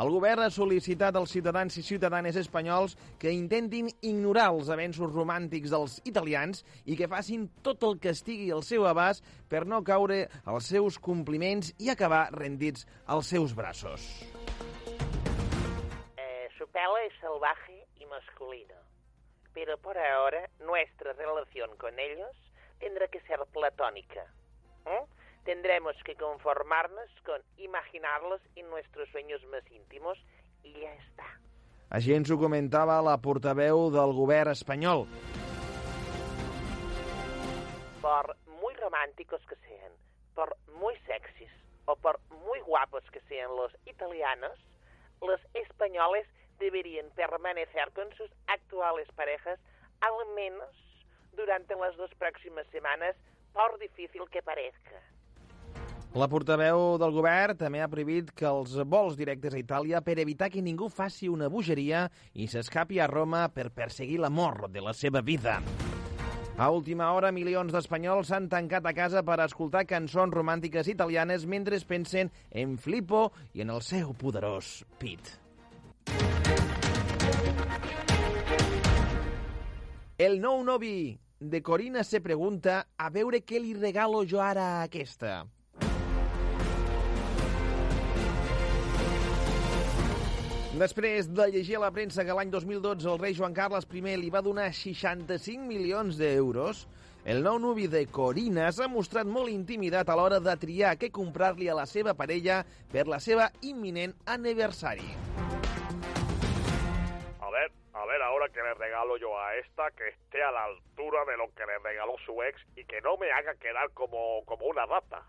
el govern ha sol·licitat als ciutadans i ciutadanes espanyols que intentin ignorar els avenços romàntics dels italians i que facin tot el que estigui al seu abast per no caure als seus compliments i acabar rendits als seus braços. Eh, su pelo es salvaje y masculino, pero por ahora nuestra relación con ellos tendrá que ser platónica. ¿eh? Tendremos que conformarnos con imaginarlos en nuestros sueños más íntimos y ya está. Així ens ho comentava la portaveu del govern espanyol. Por muy románticos que sean, por muy sexys o por muy guapos que sean los italianos, los españoles deberían permanecer con sus actuales parejas al menos durante las dos próximas semanas, por difícil que parezca. La portaveu del govern també ha prohibit que els vols directes a Itàlia per evitar que ningú faci una bogeria i s'escapi a Roma per perseguir l'amor de la seva vida. A última hora, milions d'espanyols s'han tancat a casa per escoltar cançons romàntiques italianes mentre pensen en Filippo i en el seu poderós pit. El nou novi de Corina se pregunta a veure què li regalo jo ara a aquesta. Després de llegir a la premsa que l'any 2012 el rei Joan Carles I li va donar 65 milions d'euros, el nou nuvi de Corina s'ha mostrat molt intimidat a l'hora de triar què comprar-li a la seva parella per la seva imminent aniversari. A ver, a ver ahora que le regalo yo a esta que esté a la altura de lo que le regaló su ex y que no me haga quedar como, como una rata.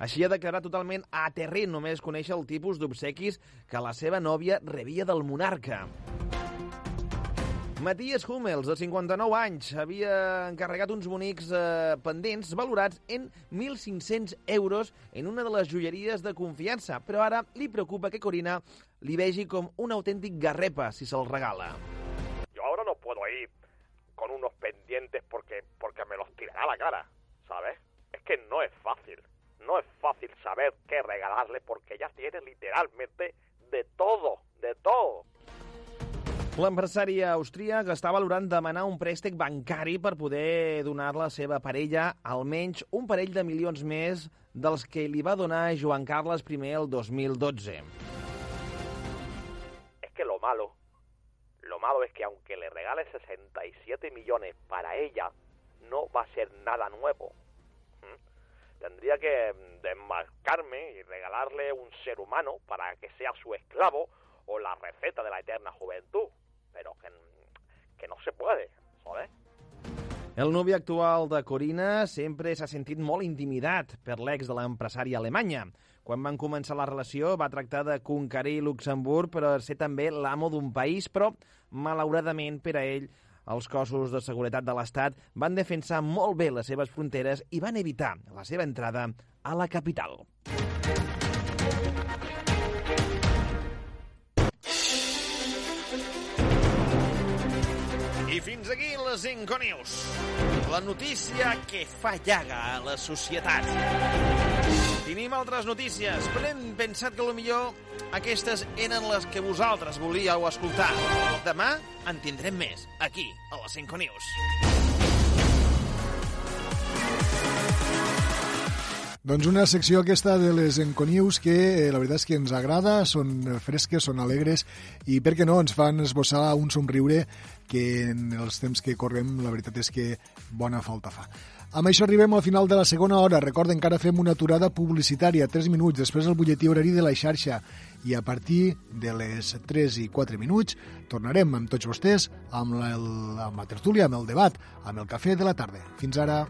Així ha declarat totalment aterrent només conèixer el tipus d'obsequis que la seva nòvia rebia del monarca. Matías Hummels, de 59 anys, havia encarregat uns bonics eh, pendents valorats en 1.500 euros en una de les joieries de confiança, però ara li preocupa que Corina li vegi com un autèntic garrepa si se'l regala. Yo ahora no puedo ir con unos pendientes porque, porque me los tirará la cara, ¿sabes? Es que no es fácil. No es fácil saber qué regalarle porque ya tiene literalmente de todo, de todo. L'empresari austríac està valorant demanar un préstec bancari per poder donar la seva parella almenys un parell de milions més dels que li va donar Joan Carles I el 2012. Es que lo malo, lo malo es que aunque le regale 67 millones para ella, no va a ser nada nuevo. Tendría que desmarcarme y regalarle un ser humano para que sea su esclavo o la receta de la eterna juventud, pero que, que no se puede, ¿sabes? El nuvi actual de Corina sempre s'ha sentit molt intimidat per l'ex de l'empresària alemanya. Quan van començar la relació va tractar de conquerir Luxemburg per ser també l'amo d'un país, però malauradament per a ell els cossos de seguretat de l'Estat van defensar molt bé les seves fronteres i van evitar la seva entrada a la capital. I fins aquí les Inconius. La notícia que fa llaga a la societat. Tenim altres notícies, però hem pensat que millor aquestes eren les que vosaltres volíeu escoltar. Demà en tindrem més, aquí, a les Inconius. Doncs una secció aquesta de les Enconius que eh, la veritat és que ens agrada, són fresques, són alegres i per què no ens fan esbossar un somriure que en els temps que correm la veritat és que bona falta fa. Amb això arribem al final de la segona hora. Recorden que ara fem una aturada publicitària, 3 minuts, després el butlletí horari de la xarxa i a partir de les 3 i 4 minuts tornarem amb tots vostès amb, el, amb la tertúlia, amb el debat, amb el cafè de la tarda. Fins ara.